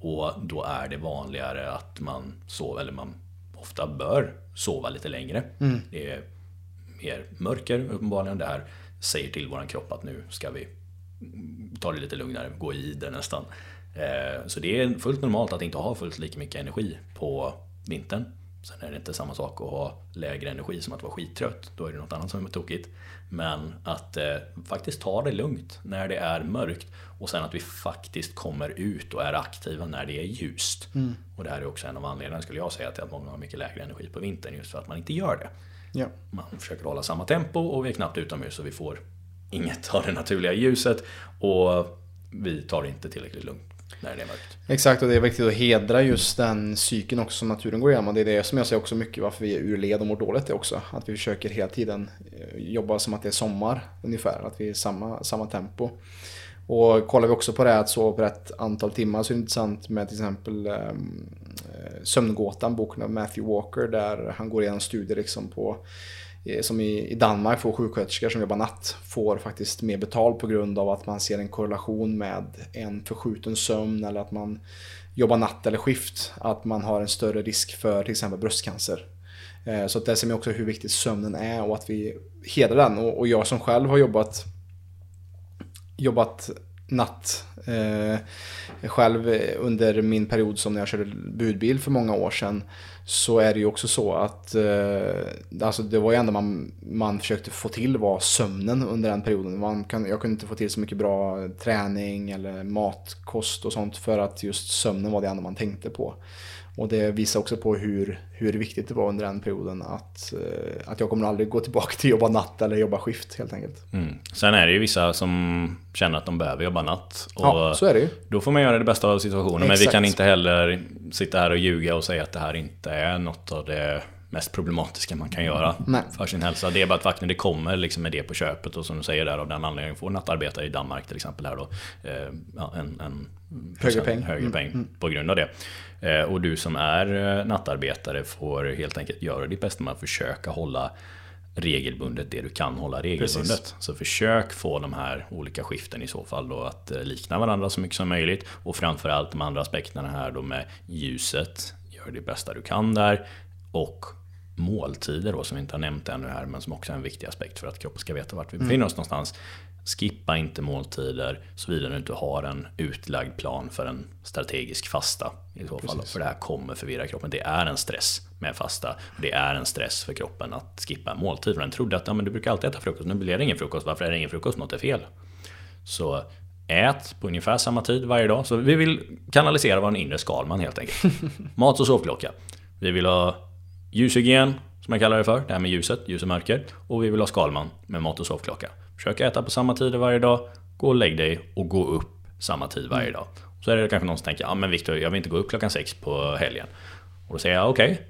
och då är det vanligare att man sover, eller man ofta bör sova lite längre. Mm. Det är mer mörker uppenbarligen. Det här säger till våran kropp att nu ska vi ta det lite lugnare, gå i det nästan. Eh, så det är fullt normalt att inte ha fullt lika mycket energi på vintern. Sen är det inte samma sak att ha lägre energi som att vara skittrött. Då är det något annat som är tokigt. Men att eh, faktiskt ta det lugnt när det är mörkt. Och sen att vi faktiskt kommer ut och är aktiva när det är ljust. Mm. Och det här är också en av anledningarna skulle jag säga till att många har mycket lägre energi på vintern. Just för att man inte gör det. Ja. Man försöker hålla samma tempo och vi är knappt utomhus så vi får inget av det naturliga ljuset. Och vi tar det inte tillräckligt lugnt när det är mörkt. Exakt, och det är viktigt att hedra just den cykeln också som naturen går igenom. Det är det som jag säger också mycket varför vi är ur led och mår dåligt det också. Att vi försöker hela tiden eh, jobba som att det är sommar ungefär, att vi är i samma, samma tempo. Och kollar vi också på det att sova på rätt antal timmar så är det intressant med till exempel um, Sömngåtan, boken av Matthew Walker där han går igenom studier liksom på som i, Danmark får sjuksköterskor som jobbar natt får faktiskt mer betalt på grund av att man ser en korrelation med en förskjuten sömn eller att man jobbar natt eller skift. Att man har en större risk för till exempel bröstcancer. Eh, så det ser man också hur viktigt sömnen är och att vi hedrar den. Och jag som själv har jobbat, jobbat natt eh, själv under min period som när jag körde budbil för många år sedan så är det ju också så att eh, alltså det var ju ändå man, man försökte få till var sömnen under den perioden. Man kan, jag kunde inte få till så mycket bra träning eller matkost och sånt för att just sömnen var det enda man tänkte på. Och det visar också på hur, hur viktigt det var under den perioden att, eh, att jag kommer aldrig gå tillbaka till att jobba natt eller jobba skift helt enkelt. Mm. Sen är det ju vissa som känner att de behöver jobba natt. Och ja, så är det ju. Då får man göra det bästa av situationen. Exakt. Men vi kan inte heller sitta här och ljuga och säga att det här inte är något av det mest problematiska man kan göra Nej. för sin hälsa. Det är bara att vakna, det kommer liksom med det på köpet och som du säger där av den anledningen får nattarbetare i Danmark till exempel här då eh, en, en högre peng, högre peng mm. på grund av det. Eh, och du som är eh, nattarbetare får helt enkelt göra ditt bästa med att försöka hålla regelbundet det du kan hålla regelbundet. Precis. Så försök få de här olika skiften i så fall då att eh, likna varandra så mycket som möjligt. Och framförallt de andra aspekterna här då med ljuset. Gör det bästa du kan där. Och måltider då, som vi inte har nämnt ännu här, men som också är en viktig aspekt för att kroppen ska veta vart vi befinner mm. oss någonstans. Skippa inte måltider såvida du inte har en utlagd plan för en strategisk fasta. I så fall. För det här kommer förvirra kroppen. Det är en stress med fasta. Det är en stress för kroppen att skippa en måltid. För den trodde att ja, men du brukar alltid äta frukost, nu blir det ingen frukost. Varför är det ingen frukost? Något är fel. Så ät på ungefär samma tid varje dag. Så vi vill kanalisera vår inre Skalman helt enkelt. Mat och sovklocka. Vi vill ha ljushygien, som jag kallar det för. Det här med ljuset, ljus och mörker. Och vi vill ha Skalman med mat och sovklocka. Försök äta på samma tider varje dag. Gå och lägg dig och gå upp samma tid varje dag. Så är det kanske någon som tänker, ja men Viktor, jag vill inte gå upp klockan sex på helgen. Och då säger jag, okej. Okay,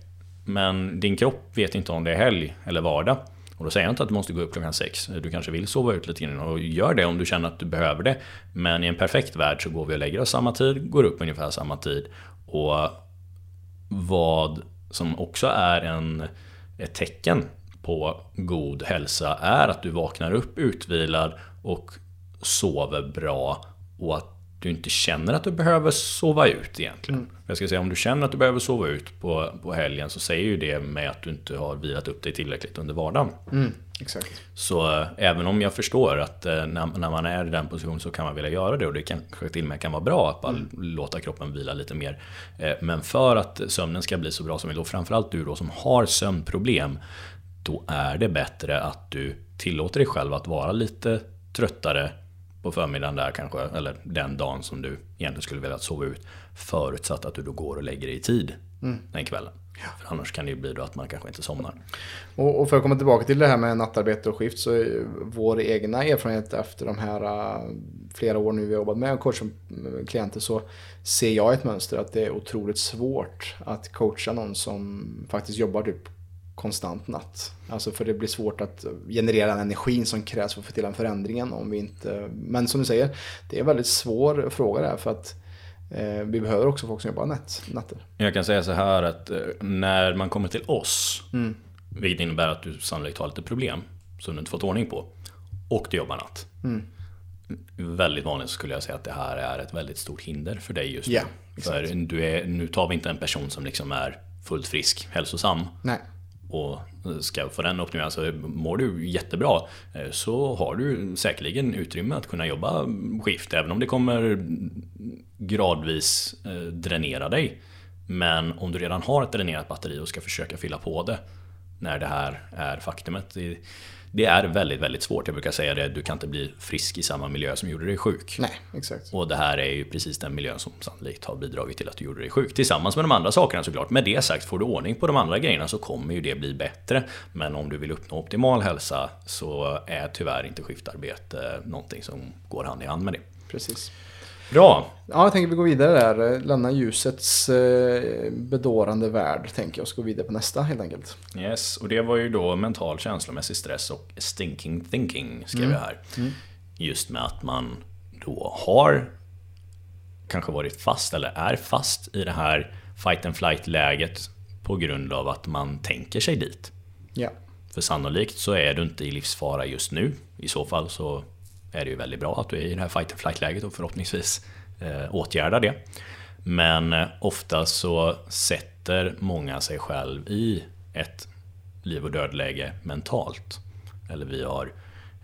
men din kropp vet inte om det är helg eller vardag. Och då säger jag inte att du måste gå upp klockan sex. Du kanske vill sova ut lite innan och gör det om du känner att du behöver det. Men i en perfekt värld så går vi och lägger oss samma tid, går upp ungefär samma tid. Och vad som också är en, ett tecken på god hälsa är att du vaknar upp utvilad och sover bra och att du inte känner att du behöver sova ut egentligen. Mm. Jag ska säga om du känner att du behöver sova ut på, på helgen så säger ju det med att du inte har vilat upp dig tillräckligt under vardagen. Mm, exakt. Så äh, även om jag förstår att äh, när, när, man är i den positionen så kan man vilja göra det och det kanske till och med kan vara bra att bara mm. låta kroppen vila lite mer. Äh, men för att sömnen ska bli så bra som möjligt och framförallt du då som har sömnproblem då är det bättre att du tillåter dig själv att vara lite tröttare på förmiddagen där kanske, eller den dagen som du egentligen skulle vilja sova ut. Förutsatt att du då går och lägger dig i tid mm. den kvällen. För annars kan det ju bli då att man kanske inte somnar. Och, och, för att komma tillbaka till det här med nattarbete och skift så är vår egna erfarenhet efter de här uh, flera år nu vi har jobbat med coach äh, klienter så ser jag ett mönster att det är otroligt svårt att coacha någon som faktiskt jobbar typ konstant natt. Alltså för det blir svårt att generera den energin som krävs för att få till den förändringen om vi inte... Men som du säger, det är en väldigt svår fråga där för att vi behöver också folk som jobbar natt, natter. Jag kan säga så här att eh, när man kommer till oss, mm. vilket innebär att du sannolikt har lite problem som du inte fått ordning på, och du jobbar natt. Mm. Väldigt vanligt skulle jag säga att det här är ett väldigt stort hinder för dig just nu. Yeah, för du är, nu tar vi inte en person som liksom är fullt frisk, hälsosam. Nej och ska få den optimerad, alltså mår du jättebra eh, så har du säkerligen utrymme att kunna jobba skift även om det kommer gradvis eh, dränera dig. Men om du redan har ett dränerat batteri och ska försöka fylla på det när det här är faktumet det är väldigt, väldigt svårt. Jag brukar säga det, du kan inte bli frisk i samma miljö som gjorde dig sjuk. Nej, exakt. Och det här är ju precis den miljön som sannolikt har bidragit till att du gjorde dig sjuk. Tillsammans med de andra sakerna såklart. Med det sagt, får du ordning på de andra grejerna så kommer ju det bli bättre. Men om du vill uppnå optimal hälsa så är tyvärr inte skiftarbete någonting som går hand i hand med det. Precis. Bra. Ja, jag tänker vi går vidare där. Lämna ljusets eh, bedårande värld, tänker jag. Så gå vidare på nästa helt enkelt. Yes, och det var ju då mental känslomässig stress och stinking thinking, skrev mm. jag här. Mm. Just med att man då har kanske varit fast, eller är fast i det här fight and flight läget på grund av att man tänker sig dit. Ja. För sannolikt så är du inte i livsfara just nu. I så fall så är det ju väldigt bra att du är i det här fight and flight läget och förhoppningsvis eh, åtgärdar det. Men eh, ofta så sätter många sig själv i ett liv och dödläge mentalt. Eller vi har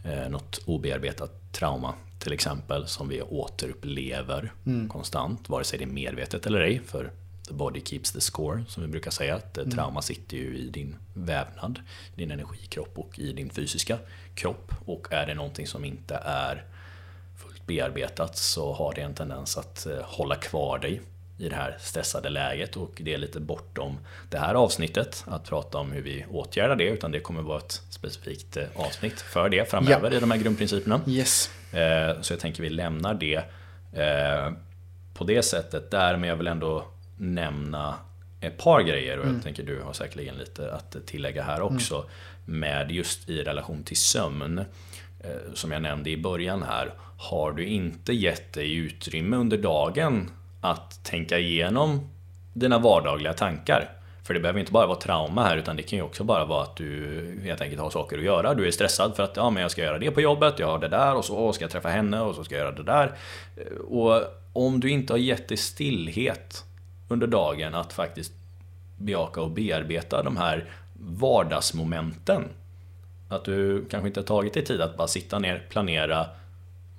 eh, något obearbetat trauma till exempel som vi återupplever mm. konstant, vare sig det är medvetet eller ej. För the body keeps the score som vi brukar säga. Att mm. trauma sitter ju i din vävnad, din energikropp och i din fysiska kropp. Och är det någonting som inte är fullt bearbetat så har det en tendens att eh, hålla kvar dig i det här stressade läget och det är lite bortom det här avsnittet att prata om hur vi åtgärdar det utan det kommer vara ett specifikt eh, avsnitt för det framöver ja. i de här grundprinciperna. Yes. Eh, så jag tänker vi lämnar det på det sättet där men jag vill ändå nämna ett par grejer och jag mm. tänker du har säkerligen lite att tillägga här också. Mm. Med just i relation till sömn. Eh, som jag nämnde i början här. Har du inte gett dig utrymme under dagen att tänka igenom dina vardagliga tankar. För det behöver inte bara vara trauma här utan det kan ju också bara vara att du helt enkelt har saker att göra. Du är stressad för att ja, men jag ska göra det på jobbet, jag har det där och så ska jag träffa henne och så ska jag göra det där. Eh, och om du inte har gett dig stillhet under dagen att faktiskt bejaka och bearbeta de här vardagsmomenten. Att du kanske inte har tagit dig tid att bara sitta ner, planera,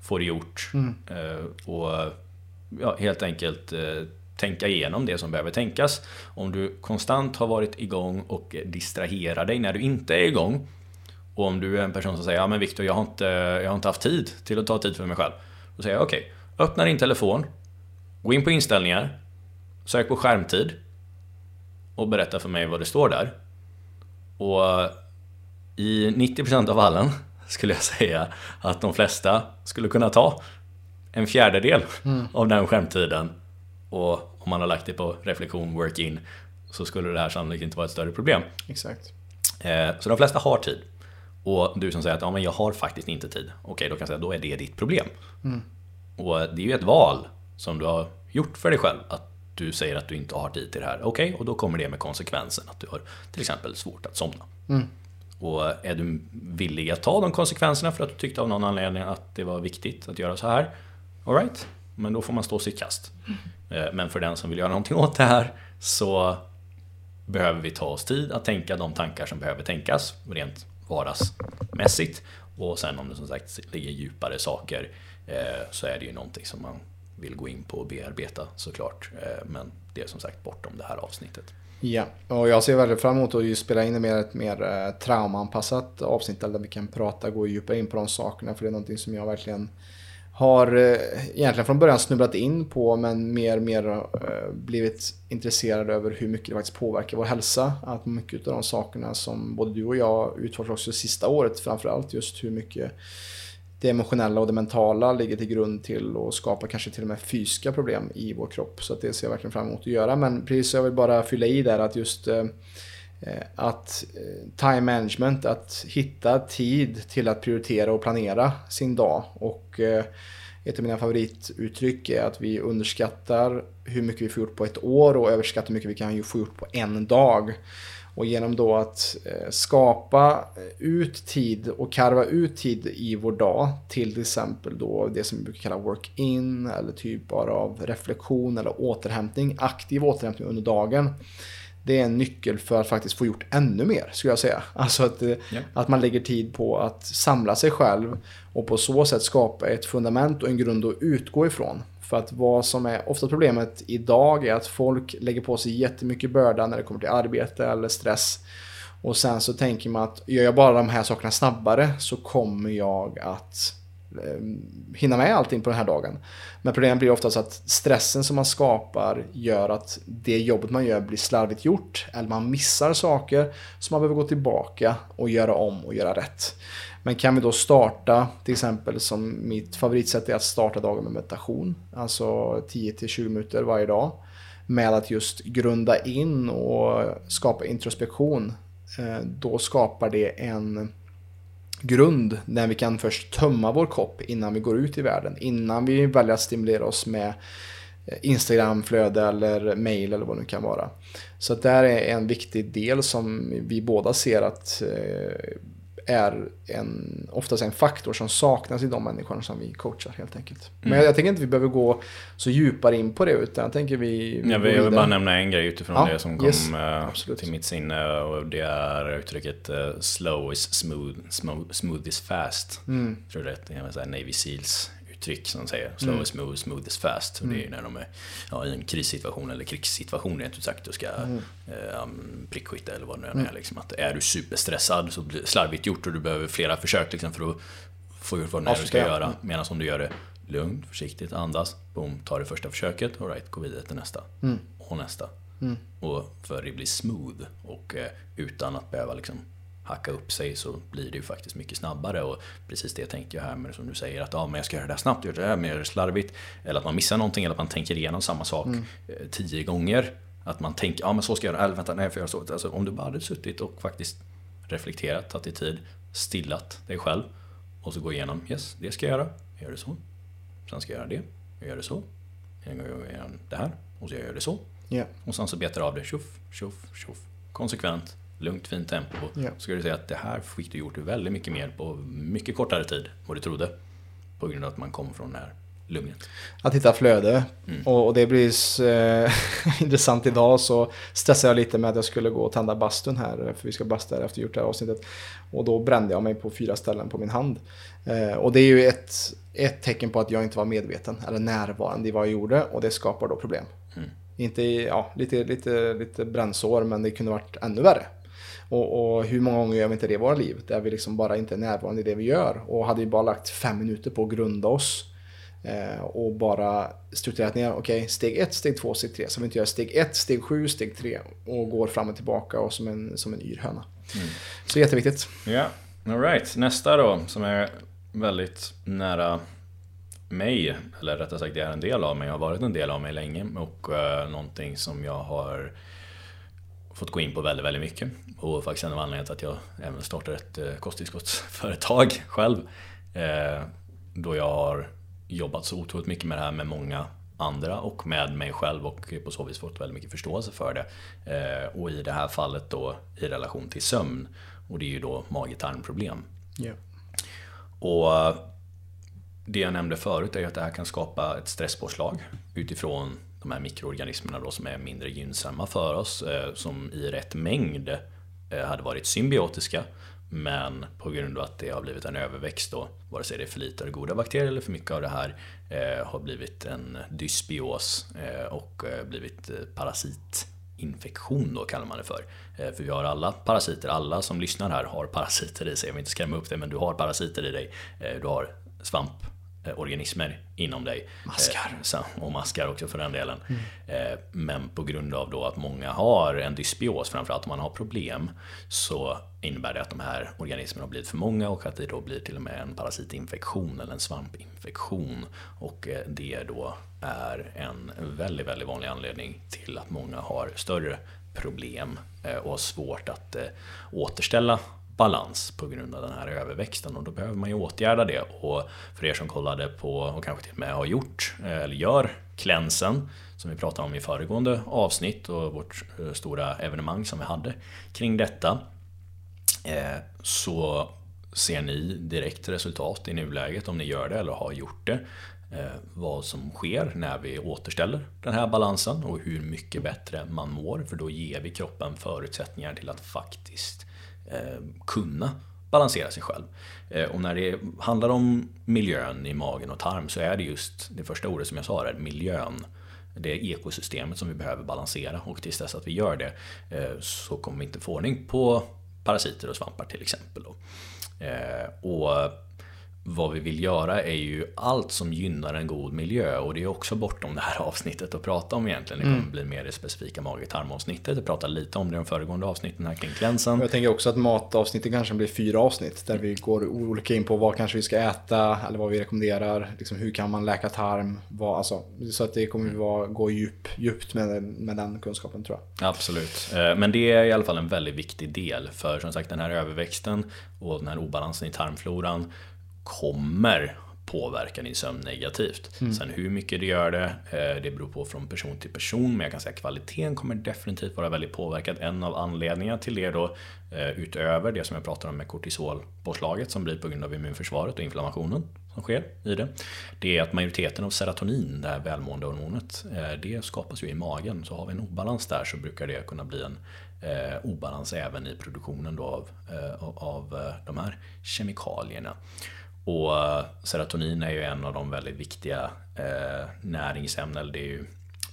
få det gjort mm. Eh, och ja, helt enkelt eh, tänka igenom det som behöver tänkas. Om du konstant har varit igång och distraherar dig när du inte är igång och om du är en person som säger ja men Viktor jag har inte, jag har inte haft tid till att ta tid för mig själv. Då säger jag okej, okay, öppna din telefon, gå in på inställningar, Sök på skärmtid och berätta för mig vad det står där. Och i 90% av fallen skulle jag säga att de flesta skulle kunna ta en fjärdedel mm. av den skärmtiden. Och om man har lagt det på reflektion, work-in, så skulle det här sannolikt inte vara ett större problem. Exakt. Eh, så de flesta har tid. Och du som säger att ja, men jag har faktiskt inte tid. Okej, då kan jag säga att då är det ditt problem. Mm. Och det är ju ett val som du har gjort för dig själv. Att du säger att du inte har tid till det här. Okej, okay, och då kommer det med konsekvensen att du har till exempel svårt att somna. Mm. Och är du villig att ta de konsekvenserna för att du tyckte av någon anledning att det var viktigt att göra så här. Alright, men då får man stå sitt kast. Mm. Men för den som vill göra någonting åt det här så behöver vi ta oss tid att tänka de tankar som behöver tänkas rent vardagsmässigt. Och sen om det som sagt ligger djupare saker eh, så är det ju någonting som man vill gå in på och bearbeta såklart. Eh, men det är som sagt bortom det här avsnittet. Ja, och jag ser väldigt fram emot att spela in mer, ett mer eh, traumaanpassat avsnitt där vi kan prata, gå djupare in på de sakerna. För det är någonting som jag verkligen har eh, egentligen från början snubblat in på men mer och mer blivit intresserad över hur mycket det faktiskt påverkar vår hälsa. Att mycket av de sakerna som både du och jag utforskar också sista året framförallt just hur mycket det emotionella och det mentala ligger till grund till att skapa kanske till och med fysiska problem i vår kropp. Så det ser jag verkligen fram emot att göra. Men precis så jag vill bara fylla i där att just eh, eh att eh, time management, att hitta tid till att prioritera och planera sin dag. Och eh, ett av mina favorituttryck är att vi underskattar hur mycket vi får gjort på ett år och överskattar hur mycket vi kan få gjort på en dag. Och genom då att skapa ut tid och karva ut tid i vår dag till till exempel då det som vi brukar kalla work-in eller typer av reflektion eller återhämtning, aktiv återhämtning under dagen det är en nyckel för att faktiskt få gjort ännu mer, skulle jag säga. Alltså att, yeah. att man lägger tid på att samla sig själv och på så sätt skapa ett fundament och en grund att utgå ifrån. För att vad som är ofta problemet idag är att folk lägger på sig jättemycket börda när det kommer till arbete eller stress. Och sen så tänker man att gör jag bara de här sakerna snabbare så kommer jag att Eh, hinna med allting på den här dagen. Men problemet blir oftast att stressen som man skapar gör att det jobbet man gör blir slarvigt gjort. Eller man missar saker som man behöver gå tillbaka och göra om och göra rätt. Men kan vi då starta, till exempel som mitt favoritsätt är att starta dagen med meditation. Alltså 10-20 minuter varje dag. Med att just grunda in och skapa introspektion. Eh, då skapar det en grund när vi kan först tömma vår kopp innan vi går ut i världen. Innan vi väljer att stimulera oss med eh, Instagramflöde eller mail eller vad det nu kan vara. Så det här är en viktig del som vi båda ser att eh, är en, oftast en faktor som saknas i de människorna som vi coachar helt enkelt. Mm. Men jag, jag, tänker inte vi behöver gå så djupare in på det utan jag tänker vi... Jag vill, jag vill bara nämna en grej utifrån ja, det som kom yes, uh, till mitt sinne och det är uttrycket uh, slow is smooth, smooth, smooth is fast. Mm. Jag tror det är Navy Seals uttryck som säger slow mm. is smooth, smooth is fast. Mm. det är när de är ja, i en krissituation eller krigssituation rent ut sagt och ska mm. eh, prickskytta eller vad det nu mm. är. Liksom, att är du superstressad så blir slarvigt gjort och du behöver flera försök liksom, för att få gjort vad det är du ska göra. Mm. Medan om du gör det lugnt, försiktigt, andas, boom, tar det första försöket, alright, gå vidare till nästa. Mm. Och nästa. Mm. Och för det blir smooth och eh, utan att behöva liksom hacka upp sig så blir det ju faktiskt mycket snabbare. Och precis det tänkte jag här med som du säger att ja, men jag ska göra det här snabbt, göra det här mer slarvigt. Eller att man missar någonting eller att man tänker igenom samma sak mm. Eh, tio gånger. Att man tänker, ja men så ska jag göra, eller vänta, nej jag får göra så. Alltså, om du bara hade suttit och faktiskt reflekterat, tagit dig tid, stillat dig själv och så gå igenom, yes, det ska jag göra, jag gör det så. Sen ska jag göra det, jag gör det så. Jag gör det här och så gör jag det så. Yeah. Och sen så betar av det, tjoff, tjoff, tjoff. Konsekvent lugnt fint tempo. Ja. Så ska du säga att det här fick du gjort väldigt mycket mer på mycket kortare tid vad du trodde. På grund av att man kom från det här lugnet. Att hitta flöde. Mm. Och, och, det blir eh, intressant idag så stressade jag lite med att jag skulle gå och tända bastun här. För vi ska basta efter gjort det här avsnittet. Och då brände jag mig på fyra ställen på min hand. Eh, och det är ju ett, ett tecken på att jag inte var medveten eller närvarande i vad jag gjorde. Och det skapar då problem. Mm. Inte ja, lite, lite, lite brännsår men det kunde varit ännu värre. Och, och, hur många gånger gör vi inte det i våra liv? Där vi liksom bara inte är närvarande i det vi gör. Och hade vi bara lagt fem minuter på att grunda oss eh, och bara strukturerat ner, okej, okay, steg ett, steg två, steg tre. Så vi inte gör steg ett, steg sju, steg tre och går fram och tillbaka och som en, som en yr höna. Mm. Så jätteviktigt. Ja, yeah. alright. Nästa då, som är väldigt nära mig, eller rättare sagt det är en del av mig, jag har varit en del av mig länge och uh, någonting som jag har fått gå in på väldigt, väldigt mycket. Och faktiskt en av anledningarna till att jag även startade ett eh, kosttillskottsföretag själv. Eh, då jag har jobbat så otroligt mycket med det här med många andra och med mig själv och på så vis fått väldigt mycket förståelse för det. Eh, och i det här fallet då i relation till sömn. Och det är ju då mage-tarmproblem. Yeah. Och det jag nämnde förut är att det här kan skapa ett stresspåslag utifrån de här mikroorganismerna då som är mindre gynnsamma för oss, eh, som i rätt mängd eh, hade varit symbiotiska. Men på grund av att det har blivit en överväxt då, vare sig det är för lite av det goda bakterier eller för mycket av det här, eh, har blivit en dysbios eh, och blivit parasitinfektion då kallar man det för. För vi har alla parasiter, alla som lyssnar här har parasiter i sig. Jag vill inte skrämma upp dig men du har parasiter i dig. Du har svamp organismer inom dig. Maskar. Eh, och maskar också för den delen. Mm. Eh, men på grund av då att många har en dysbios, framförallt om man har problem, så innebär det att de här organismerna har blivit för många och att det då blir till och med en parasitinfektion eller en svampinfektion. Och det då är en väldigt, väldigt vanlig anledning till att många har större problem och har svårt att återställa balans på grund av den här överväxten och då behöver man ju åtgärda det. Och för er som kollade på och kanske till och med har gjort eh, eller gör klänsen som vi pratade om i föregående avsnitt och vårt eh, stora evenemang som vi hade kring detta eh, så ser ni direkt resultat i nuläget om ni gör det eller har gjort det. Vad som sker när vi återställer den här balansen och hur mycket bättre man mår. För då ger vi kroppen förutsättningar till att faktiskt Eh, kunna balansera sig själv. Eh, och när det handlar om miljön i magen och tarm så är det just det första ordet som jag sa, där, miljön. Det ekosystemet som vi behöver balansera och tills dess att vi gör det eh, så kommer vi inte få ordning på parasiter och svampar till exempel. Eh, och vad vi vill göra är ju allt som gynnar en god miljö och det är också bortom det här avsnittet att prata om egentligen. Det kommer mm. bli mer det specifika mage-tarmavsnittet. Jag pratade lite om det i de föregående avsnitten här kring klänsen. Jag tänker också att matavsnittet kanske blir fyra avsnitt där vi går olika in på vad kanske vi ska äta eller vad vi rekommenderar. Liksom hur kan man läka tarm? Vad, alltså, så att det kommer vara, gå djup, djupt med, med den kunskapen tror jag. Absolut, eh, men det är i alla fall en väldigt viktig del för som sagt den här överväxten och den här obalansen i tarmfloran kommer påverka din sömn negativt. Mm. Sen hur mycket det gör det, eh, det beror på från person till person. Men jag kan säga att kvaliteten kommer definitivt vara väldigt påverkad. En av anledningarna till det då, eh, utöver det som jag pratar om med kortisolpåslaget som blir på grund av immunförsvaret och inflammationen som sker i det. Det är att majoriteten av serotonin, det här välmåendehormonet, eh, det skapas ju i magen. Så har vi en obalans där så brukar det kunna bli en obalans även i produktionen då av, av de här kemikalierna. Och eh, serotonin är ju en av de väldigt viktiga eh, näringsämnen. Det, är ju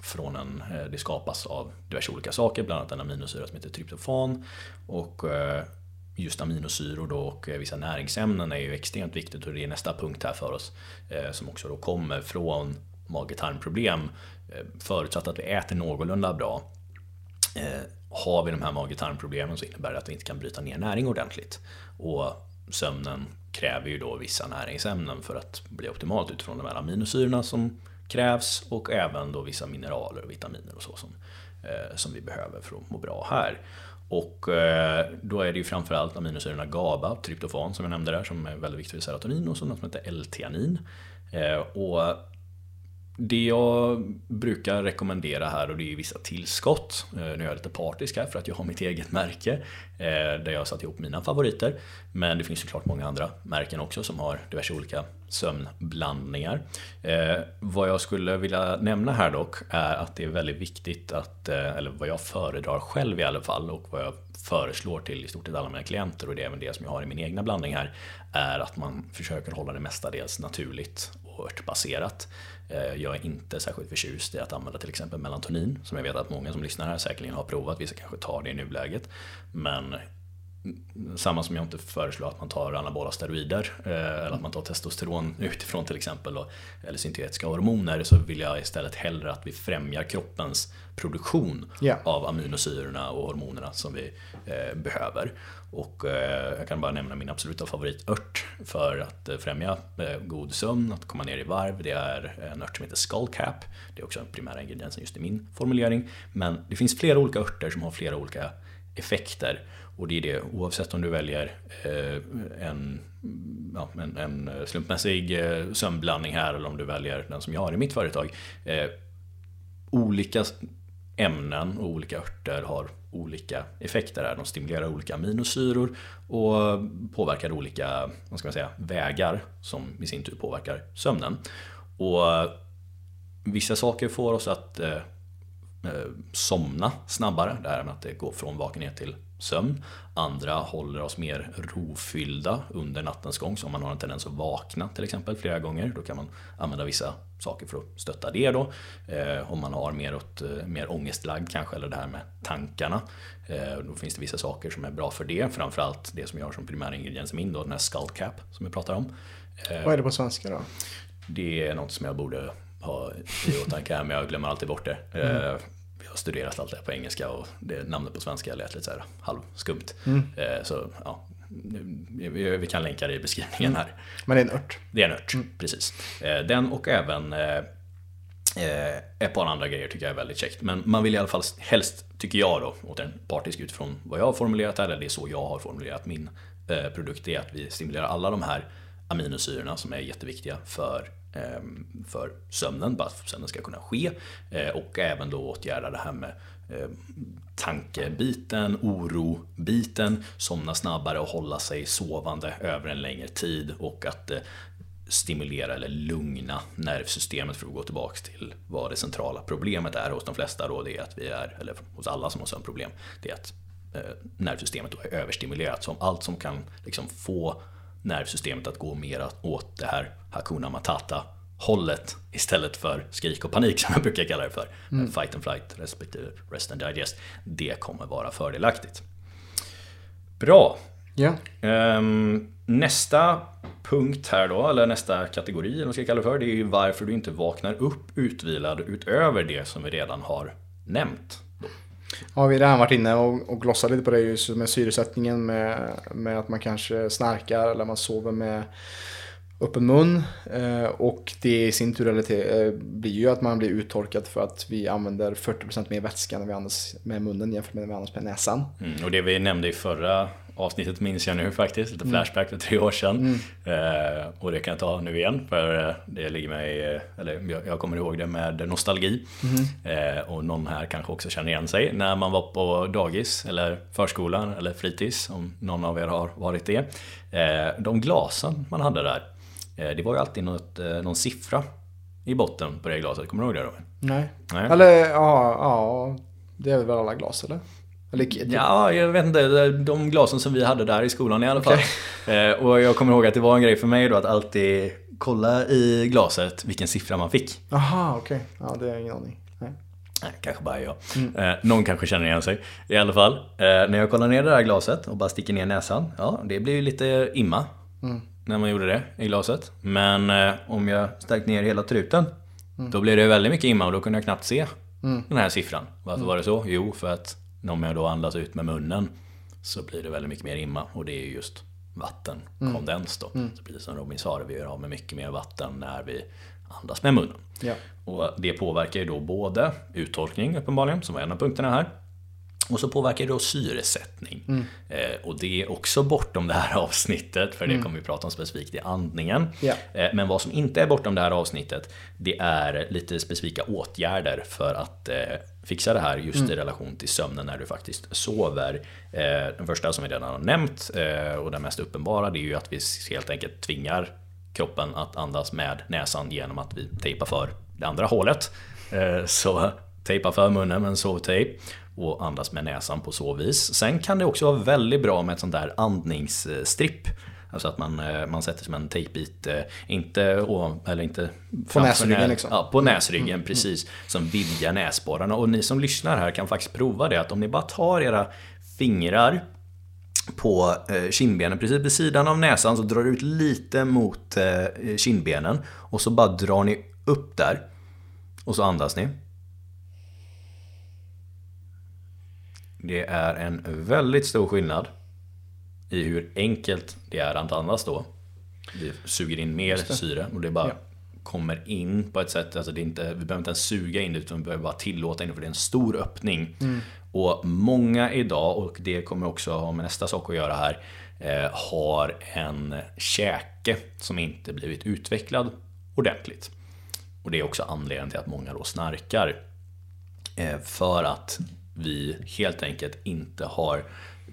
från en, eh, det skapas av diverse olika saker, bland annat en aminosyra som heter tryptofan. Och eh, just aminosyror då och eh, vissa näringsämnen är ju extremt viktigt och det är nästa punkt här för oss eh, som också då kommer från mage-tarmproblem förutsatt att vi äter någorlunda bra. Har vi de här mage-tarmproblemen så innebär det att vi inte kan bryta ner näring ordentligt. Och sömnen kräver ju då vissa näringsämnen för att bli optimalt utifrån de här aminosyrorna som krävs och även då vissa mineraler och vitaminer och så som, eh, som vi behöver för att må bra här. Och eh, då är det ju framförallt aminosyrorna GABA, tryptofan som jag nämnde där som är väldigt viktigt för serotonin och så något som heter L-teanin. Eh, och det jag brukar rekommendera här och det är vissa tillskott. Eh, nu är jag lite partisk här för att jag har mitt eget märke eh, där jag har satt ihop mina favoriter. Men det finns såklart många andra märken också som har diverse olika sömnblandningar. Eh, vad jag skulle vilja nämna här dock är att det är väldigt viktigt att, eller vad jag föredrar själv i alla fall och vad jag föreslår till i stort sett alla mina klienter och det är även det som jag har i min egna blandning här är att man försöker hålla det mestadels naturligt och örtbaserat. Eh, jag är inte särskilt förtjust i att använda till exempel melatonin som jag vet att många som lyssnar här säkerligen har provat. Vissa kanske tar det i nuläget. Men samma som jag inte föreslår att man tar anabola steroider eh, eller att man tar testosteron utifrån till exempel eller syntetiska hormoner så vill jag istället hellre att vi främjar kroppens produktion yeah. av aminosyrorna och hormonerna som vi eh, behöver. Och eh, jag kan bara nämna min absoluta favoritört för att eh, främja eh, god sömn, att komma ner i varv. Det är en ört som heter Skullcap. Det är också den primära ingrediensen just i min formulering. Men det finns flera olika örter som har flera olika effekter. Och det är det oavsett om du väljer en, ja, en, en slumpmässig sömnblandning här eller om du väljer den som jag har i mitt företag. Olika ämnen och olika örter har olika effekter här. De stimulerar olika aminosyror och påverkar olika vad ska man säga, vägar som i sin tur påverkar sömnen. Och eh, vissa saker får oss att eh, eh, somna snabbare, det här med att det går från vakenhet till sömn. Andra håller oss mer rofyllda under nattens gång. Så om man har en tendens att vakna till exempel flera gånger, då kan man använda vissa saker för att stötta det då. Eh, om man har mer, åt, eh, mer ångestlagd kanske, eller det här med tankarna. Eh, då finns det vissa saker som är bra för det. Framförallt det som jag har som primär ingrediens i min då, den här skullcap som jag pratar om. Eh, Vad är det på svenska då? Det är något som jag borde ha i åtanke här, men jag glömmer alltid bort det. Mm. Jag har studerat allt det här på engelska och det namnet på svenska lät lite så här halvskumt. Mm. Eh, så ja, vi kan länka det i beskrivningen här. Men det är en ört? Det är en ört, mm. precis. Eh, den och även eh, ett par andra grejer tycker jag är väldigt käckt. Men man vill i alla fall helst, tycker jag då, åt en partisk utifrån vad jag har formulerat här, eller det är så jag har formulerat min produkt, det är att vi stimulerar alla de här aminosyrorna som är jätteviktiga för ehm, för sömnen, bara för att sömnen ska kunna ske. Eh, och även då åtgärda det här med ehm, tankebiten, orobiten, somna snabbare och hålla sig sovande över en längre tid och att eh, stimulera eller lugna nervsystemet för att gå tillbaka till vad det centrala problemet är hos de flesta då, det är att vi är, eller hos alla som har sömnproblem, det är att eh, nervsystemet då är överstimulerat. Så om allt som kan liksom få nervsystemet att gå mer åt det här Hakuna Matata hållet istället för skrik och panik som jag brukar kalla det för. Mm. Fight and flight respektive rest and digest. Det kommer vara fördelaktigt. Bra. Ja. Um, nästa punkt här då, eller nästa kategori, eller vad ska jag kalla det för, det är ju varför du inte vaknar upp utvilad utöver det som vi redan har nämnt. Ja, vi har redan varit inne och, och glossat lite på det just med syresättningen med, med att man kanske snarkar eller man sover med öppen mun. Eh, och det i sin tur eh, blir ju att man blir uttorkad för att vi använder 40% mer vätska när vi andas med munnen jämfört med när vi andas med näsan. Mm, och det vi nämnde i förra avsnittet minns jag nu faktiskt, lite mm. flashback för tre år sedan. Mm. Eh, och det kan jag ta nu igen för eh, det ligger mig, eh, eller jag, kommer ihåg det med nostalgi. Mm. Eh, och någon här kanske också känner igen sig. När man var på dagis eller förskolan eller fritids, om någon av er har varit det. Eh, de glasen man hade där, eh, det var ju alltid något, någon siffra i botten på det glaset. Kommer du ihåg det Robin? Nej. Nej. Eller ja, ja, det är väl alla glas eller? Eller, ja, jag vet inte. De glasen som vi hade där i skolan i alla fall. Okay. Eh, och jag kommer ihåg att det var en grej för mig då att alltid kolla i glaset vilken siffra man fick. Aha, okej. Okay. Ja, det har jag ingen aning. Nej. Nej, kanske bara jag. Mm. Eh, någon kanske känner igen sig. I alla fall, eh, när jag kollar ner det där glaset och bara sticker ner näsan. Ja, det blir ju lite imma. Mm. När man gjorde det i glaset. Men eh, om jag stärkte ner hela truten. Mm. Då blev det väldigt mycket imma och då kunde jag knappt se mm. den här siffran. Varför mm. var det så? Jo, för att om jag då andas ut med munnen så blir det väldigt mycket mer imma och det är just vattenkondens då. Mm. Så precis som Robin sa, vi gör av med mycket mer vatten när vi andas med munnen. Ja. Och det påverkar ju då både uttorkning uppenbarligen, som var en av punkterna här. Och så påverkar det då syresättning. Mm. Eh, och det är också bortom det här avsnittet, för det mm. kommer vi prata om specifikt i andningen. Ja. Eh, men vad som inte är bortom det här avsnittet, det är lite specifika åtgärder för att eh, fixa det här just mm. i relation till sömnen när du faktiskt sover. Eh, den första som vi redan har nämnt eh, och den mest uppenbara det är ju att vi helt enkelt tvingar kroppen att andas med näsan genom att vi tejpar för det andra hålet. Eh, så tejpa för munnen med en sovtejp och andas med näsan på så vis. Sen kan det också vara väldigt bra med ett sånt där andningsstripp. Alltså att man, eh, man sätter som en tejpbit, eh, inte, eller inte på näsryggen liksom. Ja, på näsryggen mm, precis. Som vidgar näsborrarna. Och ni som lyssnar här kan faktiskt prova det. Att om ni bara tar era fingrar på eh, kindbenen precis vid sidan av näsan så drar du ut lite mot kindbenen. Och så bara drar ni upp där. Och så andas ni. Det är en väldigt stor skillnad i hur enkelt det är att andas då. Vi suger in mer syre och det bara ja. kommer in på ett sätt, alltså det är inte, vi behöver inte ens suga in det utan vi behöver bara tillåta in det för det är en stor öppning. Mm. Och många idag, och det kommer också ha med nästa sak att göra här, eh, har en käke som inte blivit utvecklad ordentligt. Och det är också anledningen till att många då snarkar. Eh, för att vi helt enkelt inte har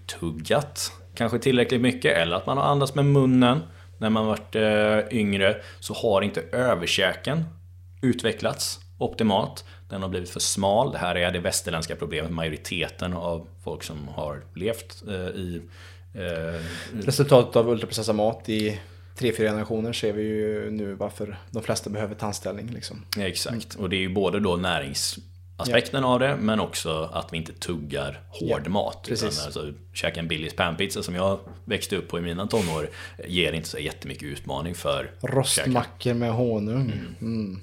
tuggat kanske tillräckligt mycket eller att man har andats med munnen när man varit eh, yngre så har inte överkäken utvecklats optimalt. Den har blivit för smal. Det här är det västerländska problemet. Majoriteten av folk som har levt eh, i... Eh, Resultatet av ultraprocessad mat i tre, fyra generationer ser vi ju nu varför de flesta behöver tandställning. Liksom. Exakt, och det är ju både då närings aspekten ja. av det, men också att vi inte tuggar hård ja, mat. Utan alltså, käka en Billys panpizza som jag växte upp på i mina tonår ger inte så jättemycket utmaning för Rostmackor med honung. Mm. Mm.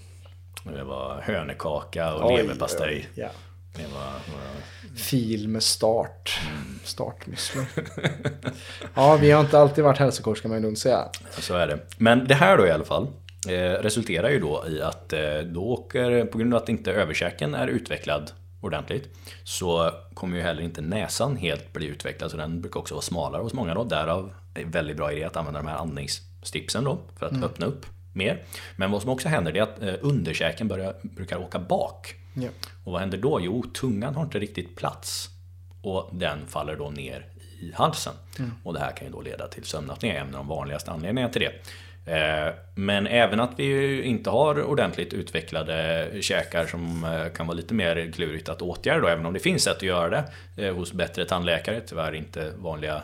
Det var hönekaka och leverpastej. Ja. Det var, var... Fil med start. Mm. Startmüsli. ja, vi har inte alltid varit hälsokors kan man ju lugnt säga. Så är det. Men det här då i alla fall. Resulterar ju då i att då åker, på grund av att inte överkäken är utvecklad ordentligt så kommer ju heller inte näsan helt bli utvecklad så den brukar också vara smalare hos många då. Därav är det väldigt bra idé att använda de här andningsstripsen då för att mm. öppna upp mer. Men vad som också händer är att underkäken börjar, brukar åka bak. Ja. Och vad händer då? Jo, tungan har inte riktigt plats. Och den faller då ner i halsen. Mm. Och det här kan ju då leda till sömnapné, en av de vanligaste anledningarna till det. Eh, men även att vi inte har ordentligt utvecklade käkar som eh, kan vara lite mer klurigt att åtgärda då, även om det finns sätt att göra det eh, hos bättre tandläkare, tyvärr inte vanliga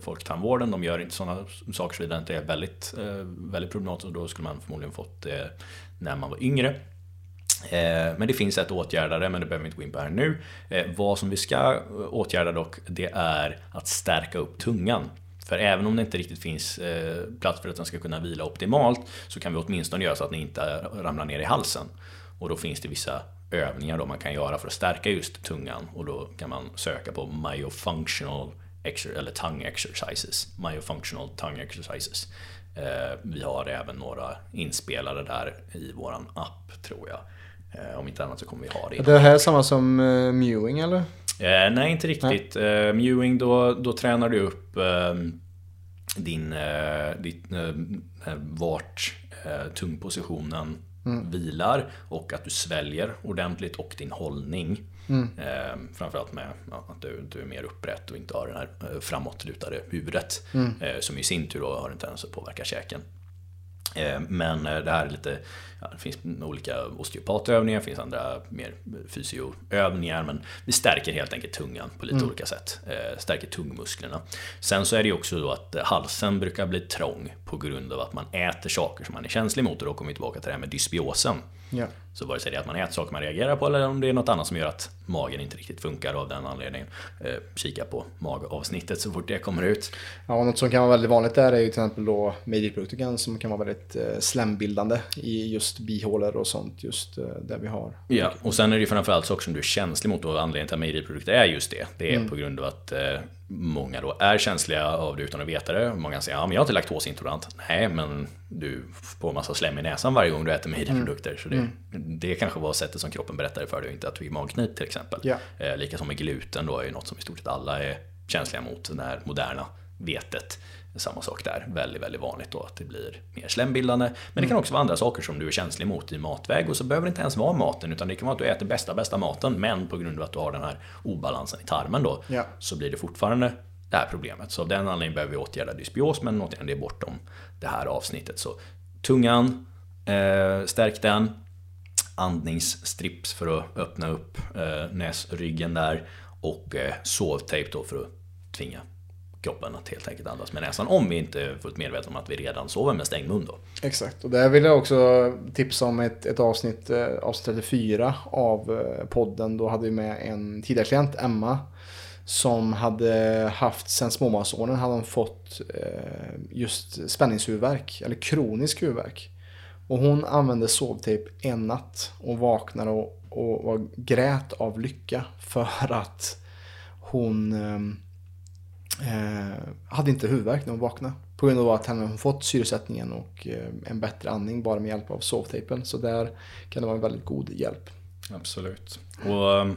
folktandvården. De gör inte sådana saker så det är väldigt, väldigt problematiskt och då skulle man förmodligen fått det när man var yngre. Men det finns sätt att åtgärda det, men det behöver vi inte gå in på här nu. Vad som vi ska åtgärda dock, det är att stärka upp tungan. För även om det inte riktigt finns eh, plats för att den ska kunna vila optimalt så kan vi åtminstone göra så att den inte ramlar ner i halsen. Och då finns det vissa övningar då man kan göra för att stärka just tungan och då kan man söka på myofunctional eller tongue exercises. Myofunctional tongue exercises. Eh, vi har även några inspelade där i våran app tror jag. Eh, om inte annat så kommer vi ha det. Är det här samma som mewing eller? Eh, nej, inte riktigt. Nej. Eh, mewing, då, då tränar du upp eh, din, eh, ditt, eh, vart eh, tungpositionen mm. vilar och att du sväljer ordentligt och din hållning. Mm. Eh, framförallt med ja, att du, du, är mer upprätt och inte har det här framåtlutade huvudet. Mm. som i sin tur då har en tendens att påverka käken. Eh, men eh, det här är lite, ja, det finns olika osteopatövningar, det finns andra mer fysioövningar. Men vi stärker helt enkelt tungan på lite mm. olika sätt. Eh, stärker tungmusklerna. Sen så är det ju också då att halsen brukar bli trång på grund av att man äter saker som man är känslig mot. Och då kommer vi tillbaka till det här med dysbiosen. Ja. Så vare sig det är att man äter saker man reagerar på eller om det är något annat som gör att magen inte riktigt funkar av den anledningen. Eh, kika på magavsnittet så fort det kommer ut. Ja, något som kan vara väldigt vanligt där är ju till exempel då mejeriprodukter som kan vara väldigt eh, slembildande i just bihålor och sånt just eh, där vi har. Ja, och sen är det ju framförallt saker som du är känslig mot och anledningen till att mejeriprodukter är just det. Det är mm. på grund av att eh, många då är känsliga av det utan att veta det. Många säger ja, men jag är inte laktosintolerant. Nej, men du får massa slem i näsan varje gång du äter mejeriprodukter. Mm. Så det, mm. det kanske var sättet som kroppen berättade för dig, inte att du fick magknip till exempel. Ja. Eh, lika som med gluten då är ju något som i stort sett alla är känsliga mot, det här moderna vetet. Samma sak där, väldigt, väldigt vanligt då att det blir mer slembildande. Men det kan mm. också vara andra saker som du är känslig mot i matväg och så behöver det inte ens vara maten utan det kan vara att du äter bästa, bästa maten men på grund av att du har den här obalansen i tarmen då ja. så blir det fortfarande det här problemet. Så av den anledningen behöver vi åtgärda dysbios men återigen det är bortom det här avsnittet. Så tungan, eh, stärk den. Andningsstrips för att öppna upp eh, näsryggen där och eh, sovtejp då för att tvinga kroppen att helt enkelt andas med näsan. Om vi inte är fullt medvetna om att vi redan sover med stängd mun då. Exakt, och där vill jag också tipsa om ett, ett avsnitt, eh, avsnitt 34 av eh, podden. Då hade vi med en tidigare klient, Emma, som hade haft sen småbarnsåren hade hon fått eh, just spänningshuvudvärk, eller kronisk huvudvärk. Och hon använde sovtejp en natt och vaknade och, och, och grät av lycka för att hon eh, hade inte huvudvärk när hon vaknade. På grund av att hon fått syresättningen och eh, en bättre andning bara med hjälp av sovtejpen. Så där kan det vara en väldigt god hjälp. Absolut. Och ehm,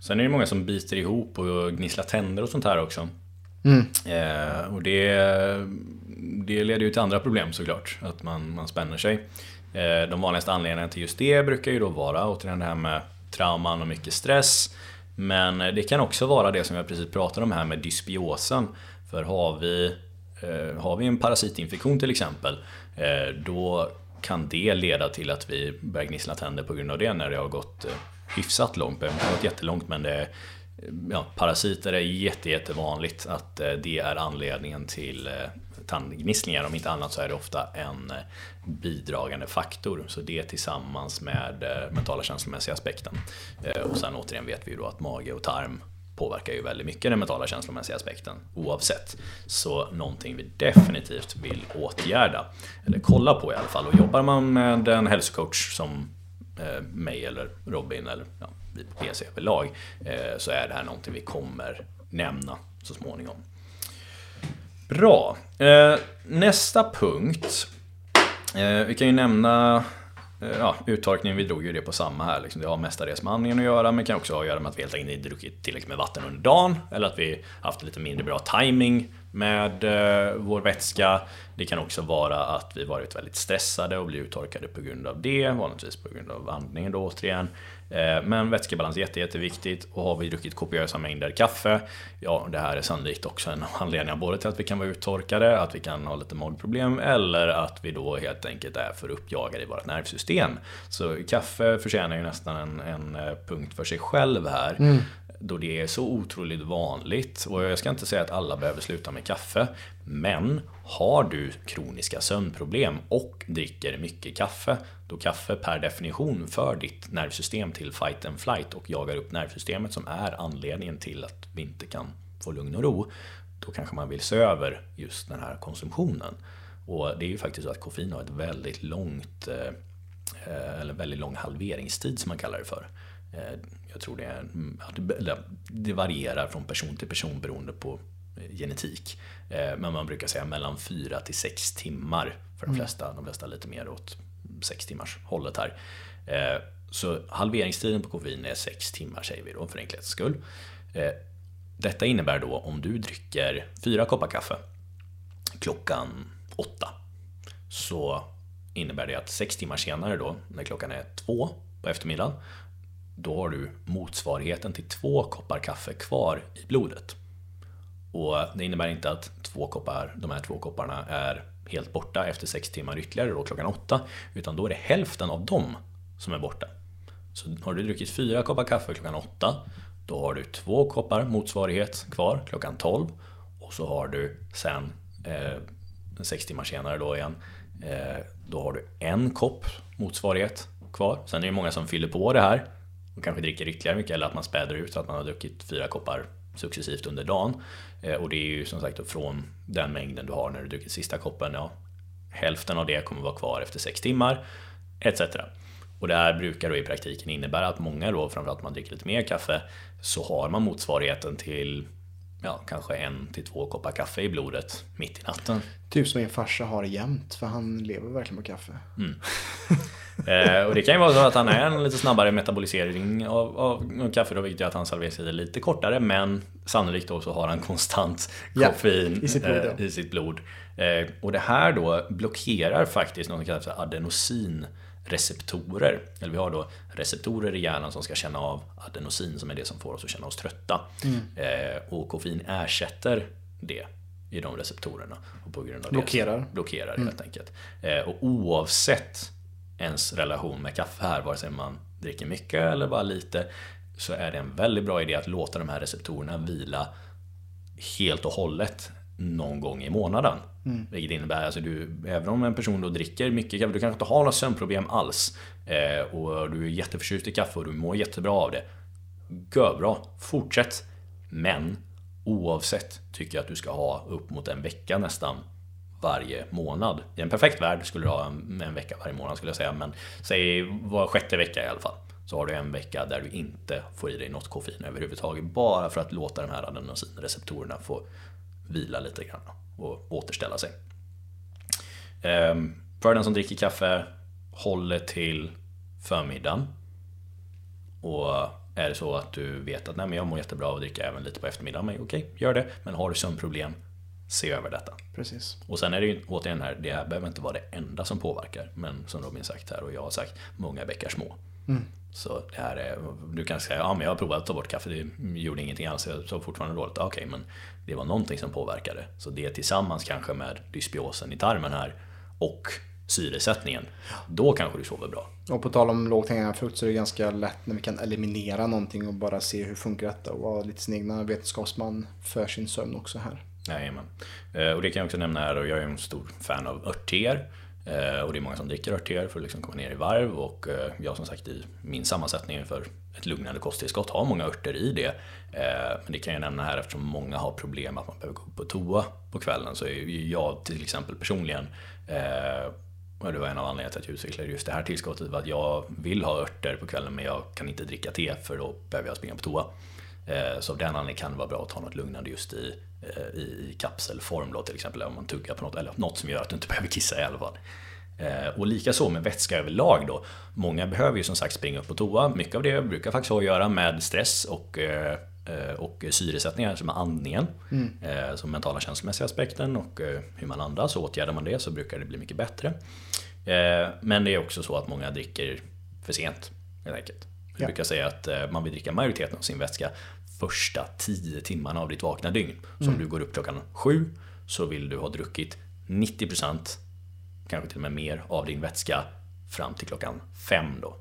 sen är det många som biter ihop och gnisslar tänder och sånt här också. Mm. Eh, och det, det leder ju till andra problem såklart, att man, man spänner sig. Eh, de vanligaste anledningarna till just det brukar ju då vara återigen det här med trauman och mycket stress. Men eh, det kan också vara det som jag precis pratade om här med dysbiosen. För har vi, eh, har vi en parasitinfektion till exempel, eh, då kan det leda till att vi börjar gnissla tänder på grund av det när det har gått eh, hyfsat långt. Det har gått jättelångt men det, eh, ja, parasiter är jätte, jättevanligt att eh, det är anledningen till tandgnisslingar. Om inte annat så är det ofta en eh, bidragande faktor. Så det tillsammans med eh, mentala känslomässiga aspekten. Eh, och sen återigen vet vi ju då att mage och tarm påverkar ju väldigt mycket den mentala känslomässiga aspekten oavsett. Så någonting vi definitivt vill åtgärda, eller kolla på i alla fall. Och jobbar man med en hälsocoach som mig eller Robin eller ja, vi på PC överlag så är det här någonting vi kommer nämna så småningom. Bra. Eh, nästa punkt Eh, vi kan ju nämna eh, ja, uttorkningen, vi drog ju det på samma här. Liksom. Det har mestadels med andningen att göra, men kan också ha att göra med att vi helt enkelt inte druckit tillräckligt med vatten under dagen. Eller att vi haft lite mindre bra timing med eh, vår vätska. Det kan också vara att vi varit väldigt stressade och blivit uttorkade på grund av det, vanligtvis på grund av andningen då återigen. Eh, men vätskebalans är jätte, jätteviktigt och har vi druckit kopiösa mängder kaffe, ja det här är sannolikt också en anledning både till att vi kan vara uttorkade, att vi kan ha lite magproblem eller att vi då helt enkelt är för uppjagade i vårt nervsystem. Så kaffe förtjänar ju nästan en, en eh, punkt för sig själv här. Mm då det är så otroligt vanligt. Och jag ska inte säga att alla behöver sluta med kaffe. Men har du kroniska sömnproblem och dricker mycket kaffe, då kaffe per definition för ditt nervsystem till fight and flight och jagar upp nervsystemet som är anledningen till att vi inte kan få lugn och ro. Då kanske man vill se över just den här konsumtionen. Och det är ju faktiskt så att koffein har ett väldigt långt eh, eh, eller väldigt lång halveringstid som man kallar det för. Eh, Eh, jag tror det, är, eller, det varierar från person till person beroende på eh, genetik. Eh, men man brukar säga mellan 4 till 6 timmar för de mm. flesta. De flesta lite mer åt 6 timmars hållet här. Så halveringstiden på koffein är 6 timmar säger vi då för enkelhetens skull. Detta innebär då om du dricker 4 koppar kaffe klockan 8 så innebär det att 6 timmar senare då när klockan är 2 på eftermiddagen då har du motsvarigheten till två koppar kaffe kvar i blodet. Och det innebär inte att två koppar, de här två kopparna är helt borta efter sex timmar ytterligare då klockan åtta, utan då är det hälften av dem som är borta. Så har du druckit fyra koppar kaffe klockan åtta, då har du två koppar motsvarighet kvar klockan tolv och så har du sen eh, sex timmar senare då igen, eh, då har du en kopp motsvarighet kvar. Sen är det många som fyller på det här och kanske dricker ytterligare mycket eller att man späder ut så att man har druckit fyra koppar successivt under dagen. Eh, och det är ju som sagt från den mängden du har när du druckit sista koppen. Ja, hälften av det kommer vara kvar efter sex timmar etc. Och det här brukar då i praktiken innebära att många då, framförallt om man dricker lite mer kaffe, så har man motsvarigheten till ja, kanske en till två koppar kaffe i blodet mitt i natten. Typ som min farsa har jämt, för han lever verkligen på kaffe. Mm. eh, och det kan ju vara så att han är en lite snabbare metabolisering av, av kaffe då, vilket gör att hans halveringstid är lite kortare, men sannolikt då så har han konstant koffein ja, i sitt blod. Eh, i sitt blod. Eh, och det här då blockerar faktiskt något som kallas för adenosin receptorer. Eller vi har då receptorer i hjärnan som ska känna av adenosin som är det som får oss att känna oss trötta. Mm. Eh, och koffein ersätter det i de receptorerna. Och på grund av blockerar. Det blockerar mm. helt enkelt. Eh, och oavsett ens relation med kaffe här, vare sig man dricker mycket eller bara lite, så är det en väldigt bra idé att låta de här receptorerna vila helt och hållet någon gång i månaden. Mm. Vilket innebär, alltså du, även om en person då dricker mycket kaffe, du kanske inte har några sömnproblem alls eh, och du är jätteförtjust i kaffe och du mår jättebra av det. Görbra, fortsätt. Men oavsett tycker jag att du ska ha upp mot en vecka nästan varje månad. I en perfekt värld skulle du ha en, en vecka varje månad skulle jag säga, men säg var sjätte vecka i alla fall. Så har du en vecka där du inte får i dig något koffein överhuvudtaget, bara för att låta de här adenosinreceptorerna få vila lite grann och återställa sig. Ehm, för den som dricker kaffe, håller till förmiddagen. Och är det så att du vet att Nej, men jag mår jättebra av att dricka även lite på eftermiddagen, men okej, gör det. Men har du sömnproblem, se över detta. Precis. Och sen är det ju återigen här, det här behöver inte vara det enda som påverkar. Men som Robin sagt här och jag har sagt, många bäckar små. Mm. Så det här är, du kan säga, ja men jag har provat att ta bort kaffe, det gjorde ingenting alls, jag sov fortfarande dåligt. Okej, okay, men det var någonting som påverkade. Så det tillsammans kanske med dysbiosen i tarmen här och syresättningen, då kanske du sover bra. Och på tal om lågt hängande frukt så är det ganska lätt när vi kan eliminera någonting och bara se hur funkar detta och vara lite sin egna vetenskapsman för sin sömn också här. Jajamän. Eh, och det kan jag också nämna här, och jag är en stor fan av örtteer. Eh, och det är många som dricker örtteer för att liksom komma ner i varv och eh, jag som sagt i min sammansättning för ett lugnande kosttillskott har många örter i det. Men det kan jag nämna här eftersom många har problem att man behöver gå på toa på kvällen så är jag till exempel personligen och det var en av anledningarna till att jag utvecklade just det här tillskottet var att jag vill ha örter på kvällen men jag kan inte dricka te för då behöver jag springa på toa. Så av den anledningen kan det vara bra att ha något lugnande just i, i kapselform då till exempel om man tuggar på något eller något som gör att du inte behöver kissa i alla fall. Och likaså med vätska överlag då. Många behöver ju som sagt springa upp på toa. Mycket av det brukar faktiskt ha att göra med stress och och syresättningar, som andningen, mm. som mentala känslomässiga aspekten och hur man andas. Så åtgärdar man det så brukar det bli mycket bättre. Men det är också så att många dricker för sent, helt enkelt. Jag brukar säga att man vill dricka majoriteten av sin vätska första 10 timmarna av ditt vakna dygn. Så mm. om du går upp klockan 7 så vill du ha druckit 90% kanske till och med mer av din vätska fram till klockan 5 då.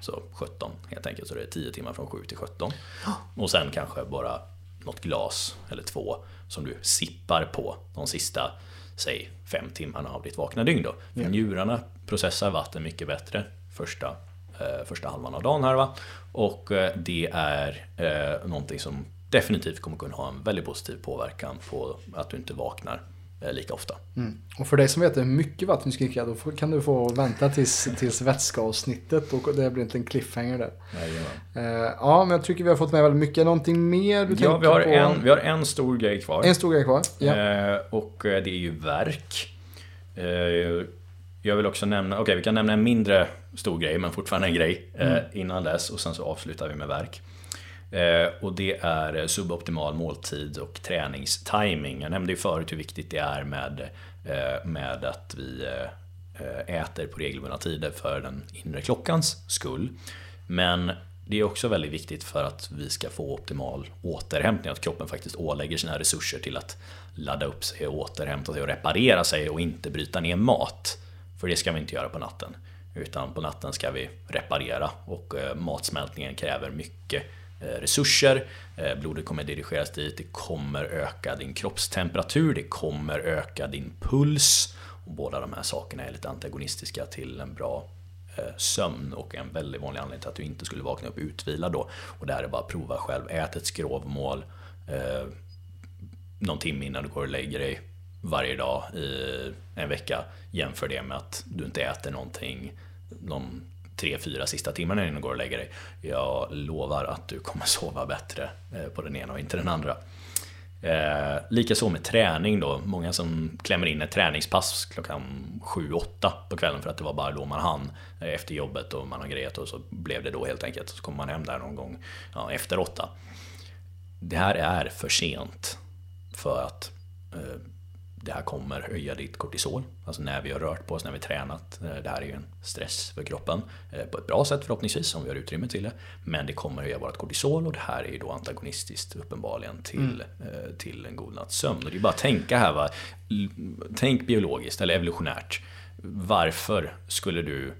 Så 17 helt enkelt, så det är 10 timmar från 7 till 17. Och sen kanske bara något glas eller två som du sippar på de sista, säg 5 timmarna av ditt vakna dygn då. För njurarna processar vatten mycket bättre första, första halvan av dagen här va. Och eh, det är eh, någonting som definitivt kommer kunna ha en väldigt positiv påverkan på att du inte vaknar Eh, lika ofta. Mm. Och för dig som vet hur mycket vatten du ska dricka, då kan du få vänta tills, tills vätskeavsnittet och det blir inte en cliffhanger där. Uh, ja, men jag tycker vi har fått med väldigt mycket. Någonting mer du ja, vi har, på? En, vi har en stor grej kvar. En stor grej kvar, ja. Och det är ju verk. Jag vill också nämna, okej okay, vi kan nämna en mindre stor grej, men fortfarande en grej mm. innan dess och sen så avslutar vi med verk. Eh, och det är suboptimal måltid och träningstiming. Jag nämnde ju förut hur viktigt det är med, eh, med att vi eh, äter på regelbundna tider för den inre klockans skull. Men det är också väldigt viktigt för att vi ska få optimal återhämtning, att kroppen faktiskt ålägger sina resurser till att ladda upp sig, återhämta sig och reparera sig och inte bryta ner mat. För det ska vi inte göra på natten. Utan på natten ska vi reparera och eh, matsmältningen kräver mycket eh, resurser, eh, blodet kommer dirigeras dit, det kommer öka din kroppstemperatur, det kommer öka din puls. Och båda de här sakerna är lite antagonistiska till en bra sömn och en väldigt vanlig anledning till att du inte skulle vakna upp utvilad då. Och det här är bara att prova själv, ät ett skrovmål eh, någon timme innan du går och lägger dig varje dag i en vecka. Jämför det med att du inte äter någonting de tre, fyra sista timmarna innan du går och lägger dig. Jag lovar att du kommer sova bättre eh, på den ena och inte den andra. Eh, Likaså med träning då. Många som klämmer in ett träningspass klockan 7-8 på kvällen för att det var bara då man hann eh, efter jobbet och man har grejat och så blev det då helt enkelt. Så kommer man hem där någon gång ja, efter 8. Det här är för sent för att eh, det här kommer höja ditt kortisol. Alltså när vi har rört på oss, när vi tränat. Eh, det här är ju en stress för kroppen. Eh, på ett bra sätt förhoppningsvis, om vi har utrymme till det. Men det kommer höja vårt kortisol och det här är ju då antagonistiskt uppenbarligen till, mm. Eh, till en god natts sömn. Och det är bara att tänka här, va? tänk biologiskt eller evolutionärt. Varför skulle du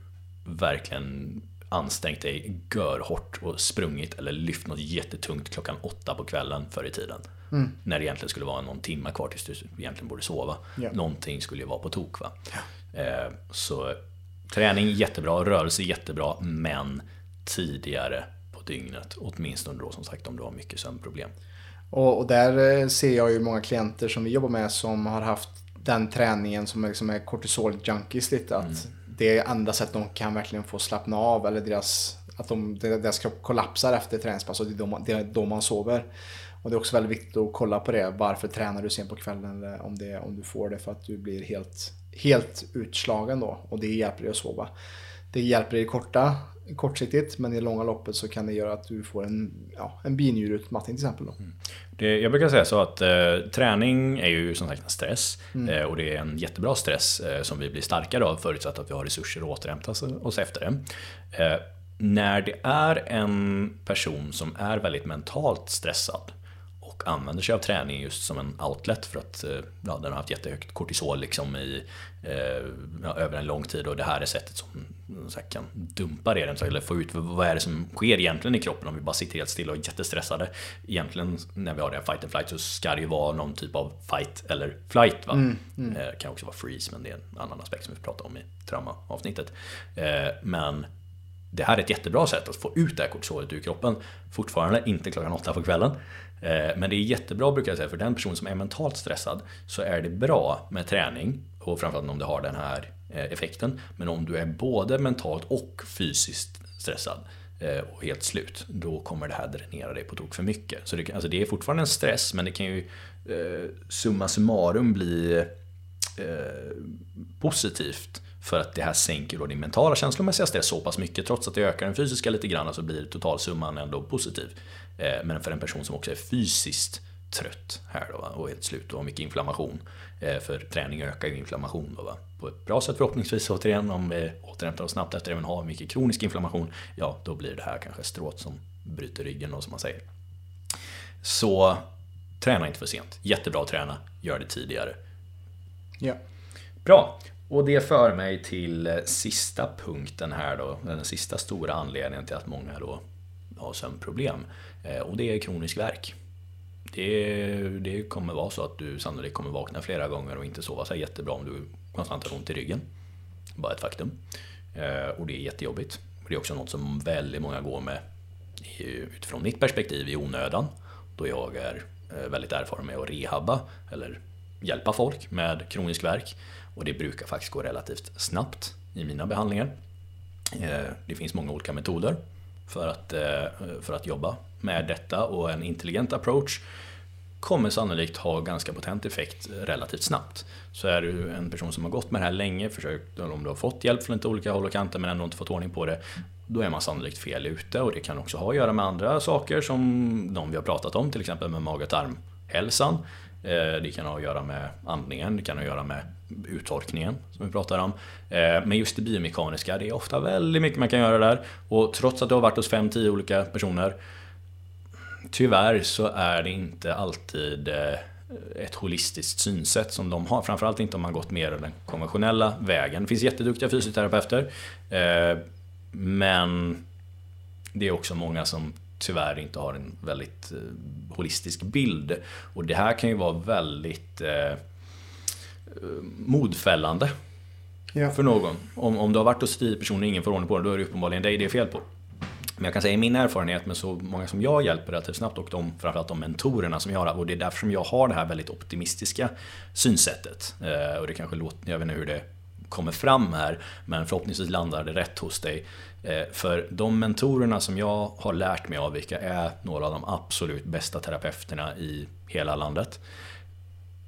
verkligen ansträngt dig görhårt och sprungit eller lyft något jättetungt klockan åtta på kvällen förr i tiden? Mm. När det egentligen skulle vara någon timme kvar tills du egentligen borde sova. Ja. Någonting skulle ju vara på tok. Va? Eh, så träning jättebra, rörelse jättebra, men tidigare på dygnet. Åtminstone då som sagt om du har mycket sömnproblem. Och, och där eh, ser jag ju många klienter som vi jobbar med som har haft den träningen som liksom är kortisol-junkies lite. Att mm. Det är enda sättet de kan verkligen få slappna av eller deras, att de, deras kropp kollapsar efter träningspass och det är då man, det är då man sover. Och det är också väldigt viktigt att kolla på det. Varför tränar du sent på kvällen? Eller om, det, om du får det för att du blir helt, helt utslagen då. Och det hjälper dig att sova. Det hjälper dig korta, kortsiktigt men i det långa loppet så kan det göra att du får en, ja, en binjureutmattning till exempel. Då. Mm. Det, jag brukar säga så att eh, träning är ju som sagt en stress. Mm. Eh, och det är en jättebra stress eh, som vi blir starkare av förutsatt att vi har resurser att återhämta oss efter det. Eh, när det är en person som är väldigt mentalt stressad använder sig av träning just som en outlet för att eh, ja, den har haft jättehögt kortisol liksom i, eh, ja, över en lång tid och det här är sättet som så här, kan dumpa det eller få ut vad är det som sker egentligen i kroppen om vi bara sitter helt stilla och är jättestressade. Egentligen när vi har det fight and flight så ska det ju vara någon typ av fight eller flight. Va? Mm, mm. Eh, kan också vara freeze men det är en annan aspekt som vi pratar om i traumaavsnittet. Men det här är ett jättebra sätt att få ut det här kortisolet ur kroppen. Fortfarande inte klockan åtta på kvällen. Eh, men det är jättebra brukar jag säga, för den person som är mentalt stressad så är det bra med träning och framförallt om du har den här eh, effekten. Men om du är både mentalt och fysiskt stressad eh, och helt slut, då kommer det här dränera dig på tok för mycket. Så det, alltså det är fortfarande en stress, men det kan ju summa summarum bli positivt För att det här sänker då din mentala känslomässiga stress så pass mycket. Trots att det ökar den fysiska lite grann så blir totalsumman ändå positiv. Eh, men för en person som också är fysiskt trött här då, och helt slut och har mycket inflammation. Eh, för träning ökar ju inflammation då, på ett bra sätt förhoppningsvis återigen. Om vi återhämtar oss snabbt efter att ha mycket kronisk inflammation. Ja, då blir det här kanske strået som bryter ryggen då som man säger. Så träna inte för sent. Jättebra att träna, gör det tidigare. Ja. Bra. Och det för mig till eh, sista punkten här då. Den sista stora anledningen till att många då har sömnproblem. Eh, och det är kronisk värk. Det, det kommer vara så att du sannolikt kommer vakna flera gånger och inte sova så jättebra om du konstant har ont i ryggen. Bara ett faktum. Eh, och det är jättejobbigt. Det är också något som väldigt många går med utifrån mitt perspektiv i onödan. Då jag är eh, väldigt erfaren med att rehabba eller hjälpa folk med kronisk värk. Och det brukar faktiskt gå relativt snabbt i mina behandlingar. Det finns många olika metoder för att, eh, för att jobba med detta och en intelligent approach kommer sannolikt ha ganska potent effekt relativt snabbt. Så är du en person som har gått med det här länge, försökt, om du har fått hjälp från lite olika håll och kanter men ändå inte fått ordning på det, då är man sannolikt fel ute och det kan också ha att göra med andra saker som de vi har pratat om, till exempel med mag och tarmhälsan. Eh, det kan ha att göra med andningen, det kan ha att göra med uttorkningen som vi pratar om. Eh, men just det biomekaniska, det är ofta väldigt mycket man kan göra där. Och trots att du har varit hos 5-10 olika personer Tyvärr så är det inte alltid eh, ett holistiskt synsätt som de har. Framförallt inte om man gått mer den konventionella vägen. Det finns jätteduktiga fysioterapeuter. Men det är också många som tyvärr inte har en väldigt eh, holistisk bild. Och det här kan ju vara väldigt eh, modfällande ja. för någon. Om, om du har varit hos tio personer och ingen får ordning på det, då är det uppenbarligen dig det är fel på. Men jag kan säga i min erfarenhet med så många som jag hjälper relativt snabbt och de, framförallt de mentorerna som jag har, och det är därför som jag har det här väldigt optimistiska synsättet. Eh, och det kanske låter, jag vet inte hur det kommer fram här, men förhoppningsvis landar det rätt hos dig. Eh, för de mentorerna som jag har lärt mig av, vilka är några av de absolut bästa terapeuterna i hela landet.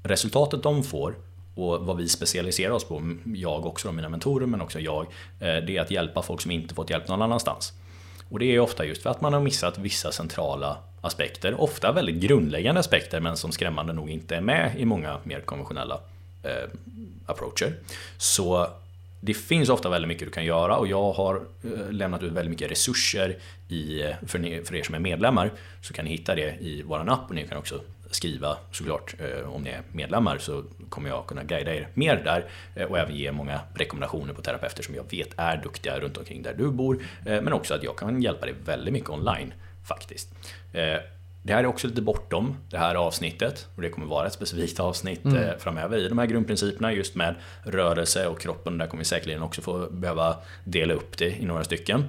Resultatet de får och vad vi specialiserar oss på, jag också, mina mentorer men också jag, eh, det är att hjälpa folk som inte fått hjälp någon annanstans. Och det är ofta just för att man har missat vissa centrala aspekter, ofta väldigt grundläggande aspekter men som skrämmande nog inte är med i många mer konventionella eh, approacher. Så det finns ofta väldigt mycket du kan göra och jag har eh, lämnat ut väldigt mycket resurser i, eh, för, ni, för er som är medlemmar. Så kan ni hitta det i vår app och ni kan också skriva såklart eh, om ni är medlemmar så kommer jag kunna guida er mer där och även ge många rekommendationer på terapeuter som jag vet är duktiga runt omkring där du bor. Men också att jag kan hjälpa dig väldigt mycket online faktiskt. Det här är också lite bortom det här avsnittet och det kommer vara ett specifikt avsnitt mm. Eh, framöver i de här grundprinciperna just med rörelse och kroppen. Där kommer vi säkerligen också få behöva dela upp det i några stycken.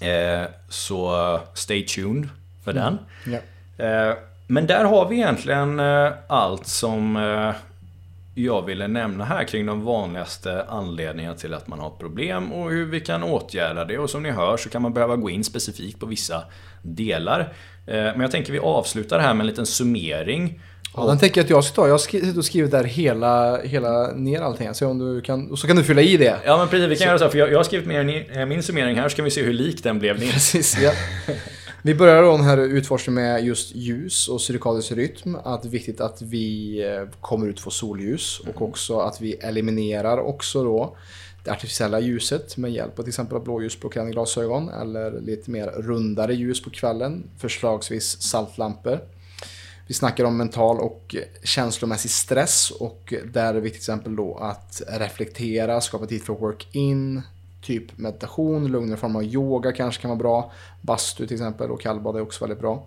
Eh, så stay tuned för mm. den. Eh, men där har vi egentligen allt som jag ville nämna här kring de vanligaste anledningarna till att man har problem och hur vi kan åtgärda det. Och som ni hör så kan man behöva gå in specifikt på vissa delar. Eh, men jag tänker vi avslutar här med en liten summering. Ja, den tänker jag att jag ska ta. Jag har skrivit där hela, hela ner allting. Så, om du kan, så kan du fylla i det. Ja men precis, vi kan så. göra så. För jag, jag har skrivit med min summering här så kan vi se hur lik den blev. Precis, ja. Vi börjar då den här utforskningen med just ljus och cirkadisk rytm. Att det är viktigt att vi eh, kommer ut och får solljus och också att vi eliminerar också då det artificiella ljuset med hjälp av till exempel blåljusblockerande glasögon eller lite mer rundare ljus på kvällen, förslagsvis saltlampor. Vi snackar om mental och känslomässig stress och där är det viktigt till exempel då att reflektera, skapa tid för work-in, typ meditation, lugnare form av yoga kanske kan vara bra. Bastu till exempel och kallbad är också väldigt bra.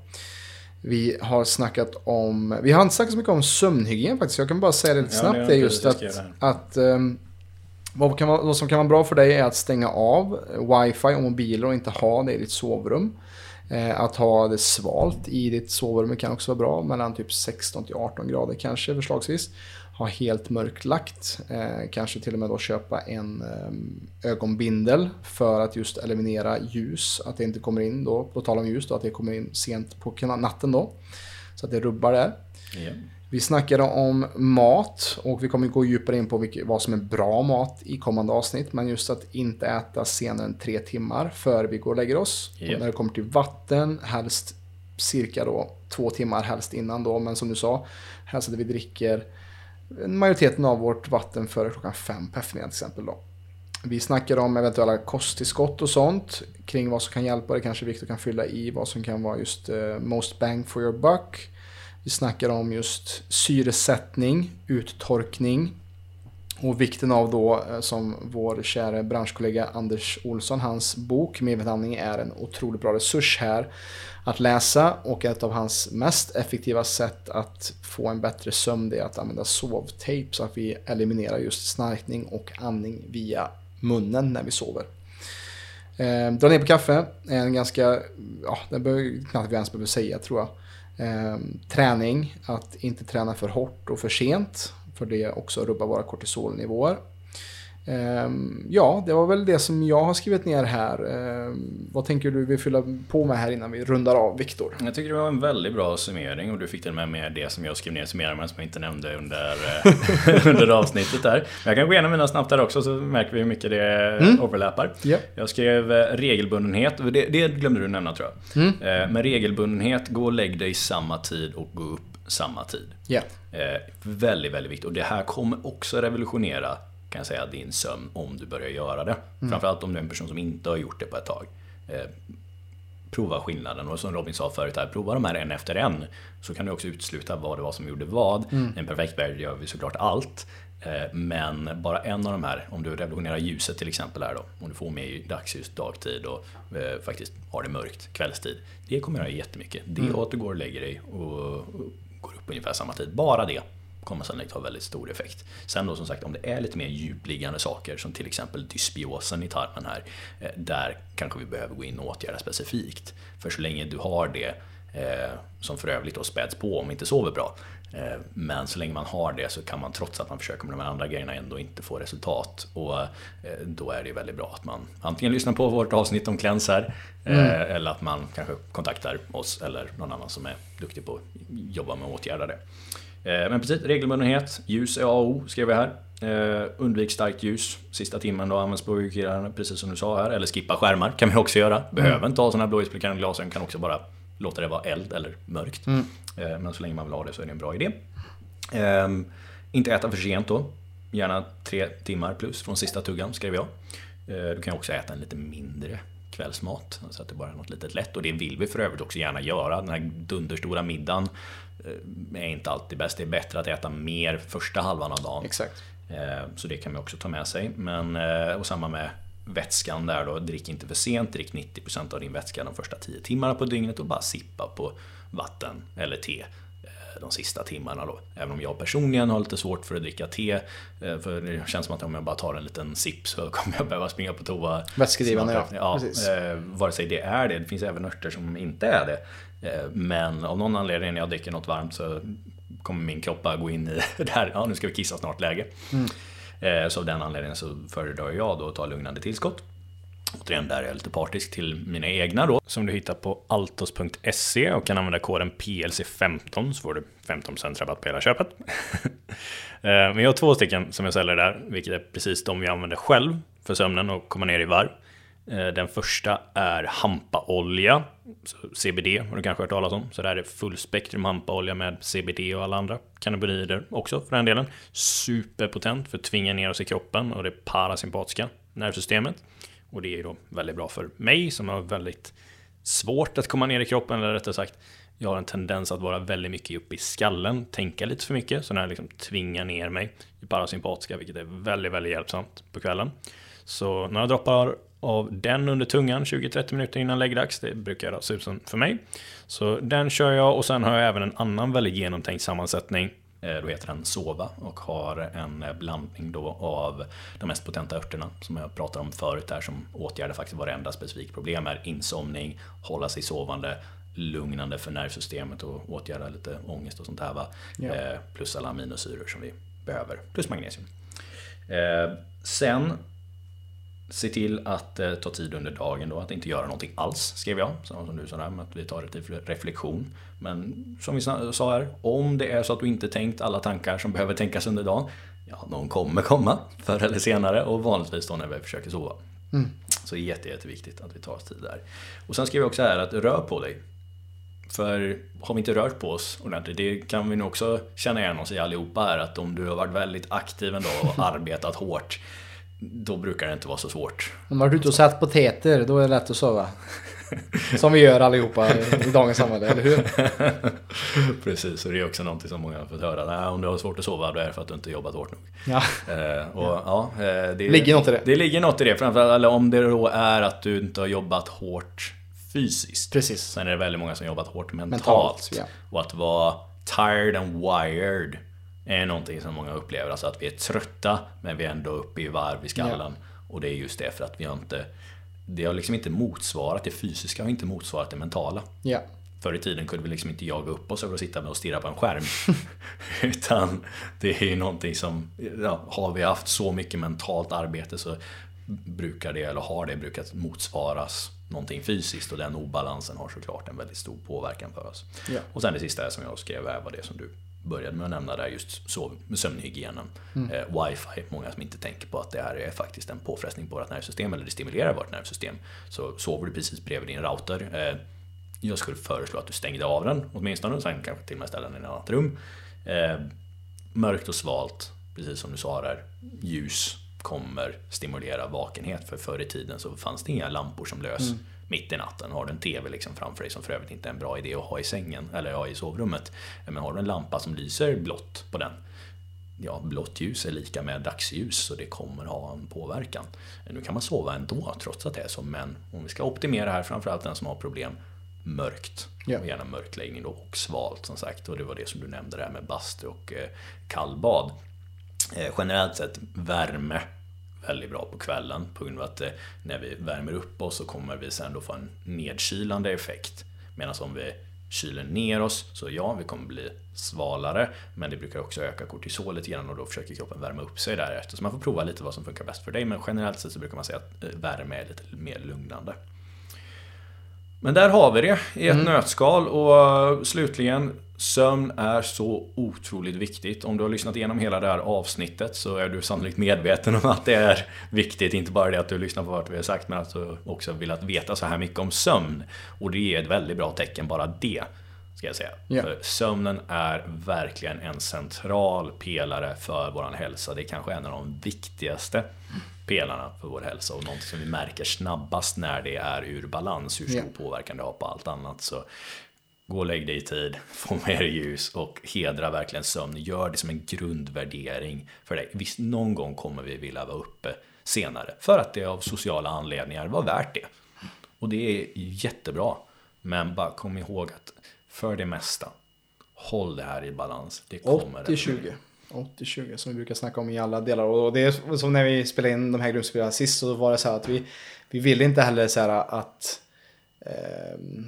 Vi har snackat om, vi har inte snackat så mycket om sömnhygien faktiskt. Jag kan bara säga det lite ja, snabbt. Det är just att, att um, vad, kan vara, vad som kan vara bra för dig är att stänga av wifi och mobiler och inte ha det i ditt sovrum. Eh, att ha det svalt i ditt sovrum kan också vara bra, mellan typ 16 till 18 grader kanske förslagsvis ha helt mörklagt. Eh, kanske till och med då köpa en eh, ögonbindel för att just eliminera ljus. Att det inte kommer in då, på tal om ljus, då, att det kommer in sent på natten då. Så att det rubbar där. Yeah. Vi snackade om mat och vi kommer gå djupare in på vilket, vad som är bra mat i kommande avsnitt. Men just att inte äta senare än tre timmar före vi går och lägger oss. Japp. Och när det kommer till vatten, helst cirka då två timmar helst innan då. Men som du sa, helst att vi dricker majoriteten av vårt vatten före klockan fem på eftermiddagen till exempel då. Vi snackar om eventuella kosttillskott och sånt kring vad som kan hjälpa. Det kanske Viktor kan fylla i vad som kan vara just eh, most bang for your buck. Vi snackar om just syresättning, uttorkning och vikten av då, eh, som vår kära branschkollega Anders Olsson, hans bok Medvetandning är en otroligt bra resurs här att läsa och ett av hans mest effektiva sätt att få en bättre sömn är att använda sovtape så att vi eliminerar just snarkning och andning via munnen när vi sover. Eh, dra ner på kaffe är en ganska, ja, det behöver knappt vi ens behöver säga tror jag. Eh, träning, att inte träna för hårt och för sent. För det också rubbar våra kortisolnivåer. Eh, ja, det var väl det som jag har skrivit ner här. Eh, vad tänker du vi fylla på med här innan vi rundar av, Viktor? Jag tycker det var en väldigt bra summering och du fick till med med det som jag skrev ner i summeringen men som jag inte nämnde under, eh, under avsnittet där. Men jag kan gå igenom mina snabbt där också så märker vi hur mycket det Mm. overlappar. Yep. Jag skrev eh, regelbundenhet, det, det glömde du nämna tror jag. Mm. Eh, Men regelbundenhet, gå och lägg dig samma tid och gå upp samma tid. Ja. Eh, väldigt, väldigt viktigt. Och det här kommer också revolutionera kan jag säga, din sömn om du börjar göra det. Framförallt om du är en person som inte har gjort det på ett tag. Eh, prova skillnaden och som Robin sa förut här, prova de här en efter en. Så kan du också utsluta vad det var som gjorde vad. I en perfekt värld gör vi såklart allt. Eh, Men bara en av de här, om du revolutionerar ljuset till exempel här då. Om du får med i dagsljus dagtid och eh, faktiskt har det mörkt kvällstid. Det kommer göra jättemycket. Det och att du går och lägger dig och, och går upp ungefär samma tid. Bara det kommer sannolikt ha väldigt stor effekt. Sen då som sagt om det är lite mer djupliggande saker som till exempel dysbiosen i tarmen här. eh, Där kanske vi behöver gå in och åtgärda specifikt. För så länge du har det eh, som för övrigt då späds på om inte sover bra. Eh, Men så länge man har det så kan man trots att man försöker med de andra grejerna ändå inte få resultat. Och då är det väldigt bra att man antingen lyssnar på vårt avsnitt om här. eh, Eller att man kanske kontaktar oss eller någon annan som är duktig på att jobba med att åtgärda det. Eh, Men precis, regelbundenhet. Ljus är A och O, skrev jag här. Eh, undvik starkt ljus. Sista timmen då används blåljusblockerande, precis som du sa här. Eller skippa skärmar kan man också göra. Behöver inte ha sådana här blåljusblockerande glasögon, kan också bara låta det vara eld eller mörkt. Eh, Men så länge man vill ha det så är det en bra idé. Ehm, inte äta för sent då. Gärna tre timmar plus från sista tuggan, skrev jag. Du kan också äta en lite mindre kvällsmat, så att det bara är något litet lätt. Och det vill vi för övrigt också gärna göra. Den här dunderstora middagen är inte alltid bäst. Det är bättre att äta mer första halvan av dagen. Exakt. Eh, Så det kan man också ta med sig. Men, eh, och samma med vätskan där då. Drick inte för sent. Drick 90% av din vätska de första 10 timmarna på dygnet och bara sippa på vatten eller te eh, de sista timmarna då. Även om jag personligen har lite svårt för att dricka te. eh, För det känns som att om jag bara tar en liten sipp så kommer jag behöva springa på toa. Vätskedrivande, ja. ja. Precis. Eh, vare sig det är det. Det finns även örter som inte är det. Eh, Men av någon anledning när jag dricker något varmt så kommer min kropp bara gå in i det här, ja nu ska vi kissa snart läge. Eh, Så av den anledningen så föredrar jag då att ta lugnande tillskott. Återigen, där är jag lite partisk till mina egna då. Som du hittar på altos.se och kan använda koden PLC15 så får du 15% rabatt på hela köpet. Eh, Men jag har två stycken som jag säljer där, vilket är precis de jag använder själv för sömnen och komma ner i varv. Eh, den första är hampaolja, CBD har du kanske hört talas om. Så det här är fullspektrum hampaolja med CBD och alla andra cannabinoider också för den delen. Superpotent för att tvinga ner oss i kroppen och det parasympatiska nervsystemet. Och det är då väldigt bra för mig som har väldigt svårt att komma ner i kroppen, eller rättare sagt, jag har en tendens att vara väldigt mycket uppe i skallen, tänka lite för mycket, så den här liksom tvingar ner mig i parasympatiska, vilket är väldigt, väldigt hjälpsamt på kvällen. Så några droppar av den under tungan 20-30 minuter innan läggdags, det brukar göra susen för mig. Så den kör jag och sen har jag även en annan väldigt genomtänkt sammansättning Eh, Då heter den Sova och har en blandning då av de mest potenta örterna som jag pratade om förut här som åtgärdar faktiskt varenda specifik problem är insomning, hålla sig sovande, lugnande för nervsystemet och åtgärda lite ångest och sånt här va. Ja. Eh, Plus alla aminosyror som vi behöver, plus magnesium. Eh, Sen Se till att eh, ta tid under dagen då, att inte göra någonting alls, skrev jag. Så, som du sa där, att vi tar det till reflektion. Men som vi sa här, om det är så att du inte tänkt alla tankar som behöver tänkas under dagen, ja, de kommer komma förr eller senare och vanligtvis då när vi försöker sova. Mm. Så det är jätte, jätteviktigt att vi tar oss tid där. Och sen skriver jag också här att rör på dig. För har vi inte rört på oss ordentligt, det kan vi nog också känna igen oss i allihopa här, att om du har varit väldigt aktiv en dag och arbetat hårt, då brukar det inte vara så svårt. Om man har varit ute och satt potäter, då är det lätt att sova. Som vi gör allihopa i dagens samhälle, eller hur? Precis, och det är också någonting som många har fått höra. Nej, om du har svårt att sova, då är det för att du inte jobbat hårt nog. Ja. Eh, och, ja. ja eh, det ligger något i det. Det ligger något i det, framförallt om det då är att du inte har jobbat hårt fysiskt. Precis. Sen är det väldigt många som jobbat hårt mentalt. mentalt ja. Och att vara tired and wired är någonting som många upplever. Alltså att vi är trötta men vi är ändå uppe i varv i skallen. Ja. Och det är just det för att vi har inte Det har liksom inte motsvarat det fysiska har inte motsvarat det mentala. Ja. Förr i tiden kunde vi liksom inte jaga upp oss över att sitta med och stirra på en skärm. Utan det är ju någonting som, ja, har vi haft så mycket mentalt arbete så brukar det, eller har det brukat motsvaras någonting fysiskt och den obalansen har såklart en väldigt stor påverkan för oss. Ja. Och sen det sista som jag skrev här var det som du började med att nämna där, just sov, sömnhygienen. Mm. Eh, wifi, många som inte tänker på att det här är faktiskt en påfrestning på vårt nervsystem, eller det stimulerar vårt nervsystem. Så sover du precis bredvid din router, eh, jag skulle föreslå att du stängde av den åtminstone, sen kanske till och med ställa den i ett annat rum. Eh, mörkt och svalt, precis som du sa där, ljus kommer stimulera vakenhet. För förr i tiden så fanns det inga lampor som lös mm. Mitt i natten. Har du en TV liksom framför dig som för övrigt inte är en bra idé att ha i sängen eller ha i sovrummet. Men har du en lampa som lyser blått på den ja, blått ljus är lika med dagsljus så det kommer ha en påverkan. Nu kan man sova ändå trots att det är så, men om vi ska optimera här, framförallt den som har problem, mörkt. Ja. Gärna mörkläggning då och svalt som sagt. Och det var det som du nämnde där med bastu och eh, kallbad. Eh, generellt sett värme väldigt bra på kvällen på grund av att eh, när vi värmer upp oss så kommer vi sen då få en nedkylande effekt. Medan om vi kyler ner oss så ja, vi kommer bli svalare men det brukar också öka kortisolet igen och då försöker kroppen värma upp sig därefter. Så man får prova lite vad som funkar bäst för dig men generellt sett så brukar man säga att eh, värme är lite mer lugnande. Men där har vi det i ett mm. nötskal och slutligen Sömn är så otroligt viktigt. Om du har lyssnat igenom hela det här avsnittet så är du sannolikt medveten om att det är viktigt. Inte bara det att du lyssnar på vad vi har sagt men att du också vill att veta så här mycket om sömn. Och det är ett väldigt bra tecken, bara det. Ska jag säga. Yeah. För sömnen är verkligen en central pelare för vår hälsa. Det är kanske en av de viktigaste pelarna för vår hälsa och något som vi märker snabbast när det är ur balans, hur stor yeah. påverkan det har på allt annat. Så Gå och lägg dig i tid, få mer ljus och hedra verkligen sömn. Gör det som en grundvärdering för dig. Visst, någon gång kommer vi vilja vara uppe senare. För att det av sociala anledningar var värt det. Och det är jättebra. Men bara kom ihåg att för det mesta, håll det här i balans. Det kommer 80-20. 80-20 som vi brukar snacka om i alla delar. Och det är som när vi spelade in de här grundspelarna sist så var det så här att vi, vi ville inte heller så här att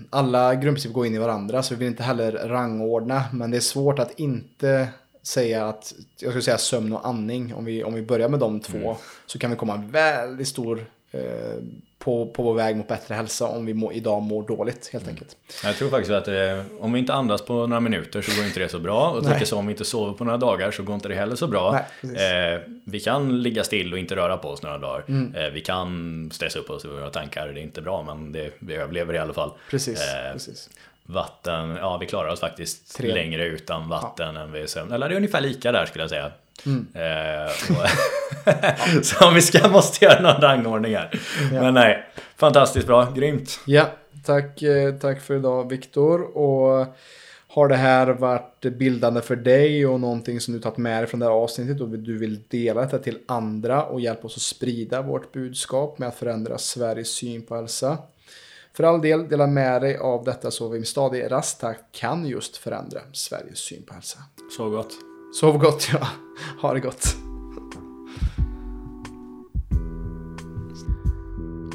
alla grundprinciper går in i varandra så vi vill inte heller rangordna. Men det är svårt att inte säga att, jag skulle säga sömn och andning. Om vi, om vi börjar med de två mm. så kan vi komma en väldigt stor eh, på, på vår väg mot bättre hälsa om vi må, idag mår dåligt helt mm. enkelt. Jag tror faktiskt att eh, om vi inte andas på några minuter så går inte det så bra. Och likaså om vi inte sover på några dagar så går inte det heller så bra. Nej, eh, vi kan ligga still och inte röra på oss några dagar. Mm. Eh, vi kan stressa upp oss i våra tankar, det är inte bra men det, vi överlever i alla fall. Precis, eh, precis. Vatten, ja vi klarar oss faktiskt Tre. längre utan vatten ja. än vi sömn. Eller det är ungefär lika där skulle jag säga. Mm. Eh, så om vi ska måste göra någon rangordning här. Ja. Men nej, fantastiskt bra, grymt. Ja, tack, eh, tack för idag Viktor. Och har det här varit bildande för dig och någonting som du tagit med dig från det här avsnittet och du vill dela detta till andra och hjälpa oss att sprida vårt budskap med att förändra Sveriges syn på hälsa. För all del, dela med dig av detta så vi med stadig rask kan just förändra Sveriges syn på hälsa. Så gott. Sov gott ja. Ha det gott.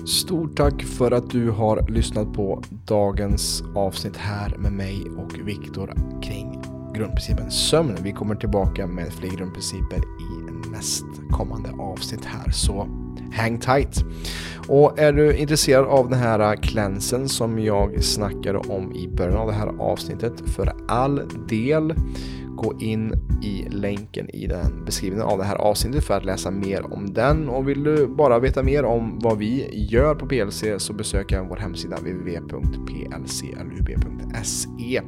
Stort tack för att du har lyssnat på dagens avsnitt här med mig och Viktor kring grundprincipen sömn. Vi kommer tillbaka med fler grundprinciper i nästkommande avsnitt här. Så Hang tight! Och är du intresserad av den här klänsen som jag snackade om i början av det här avsnittet, för all del gå in i länken i den beskrivningen av det här avsnittet för att läsa mer om den. Och vill du bara veta mer om vad vi gör på PLC så besök vår hemsida www.plclub.se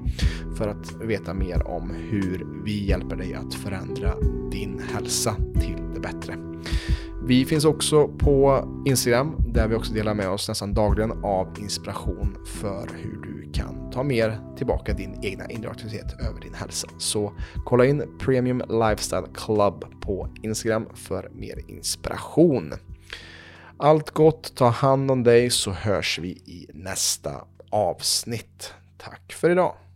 för att veta mer om hur vi hjälper dig att förändra din hälsa till det bättre. Vi finns också på Instagram där vi också delar med oss nästan dagligen av inspiration för hur du du kan ta mer tillbaka din egna inre aktivitet över din hälsa. Så kolla in Premium Lifestyle Club på Instagram för mer inspiration. Allt gott, ta hand om dig så hörs vi i nästa avsnitt. Tack för idag!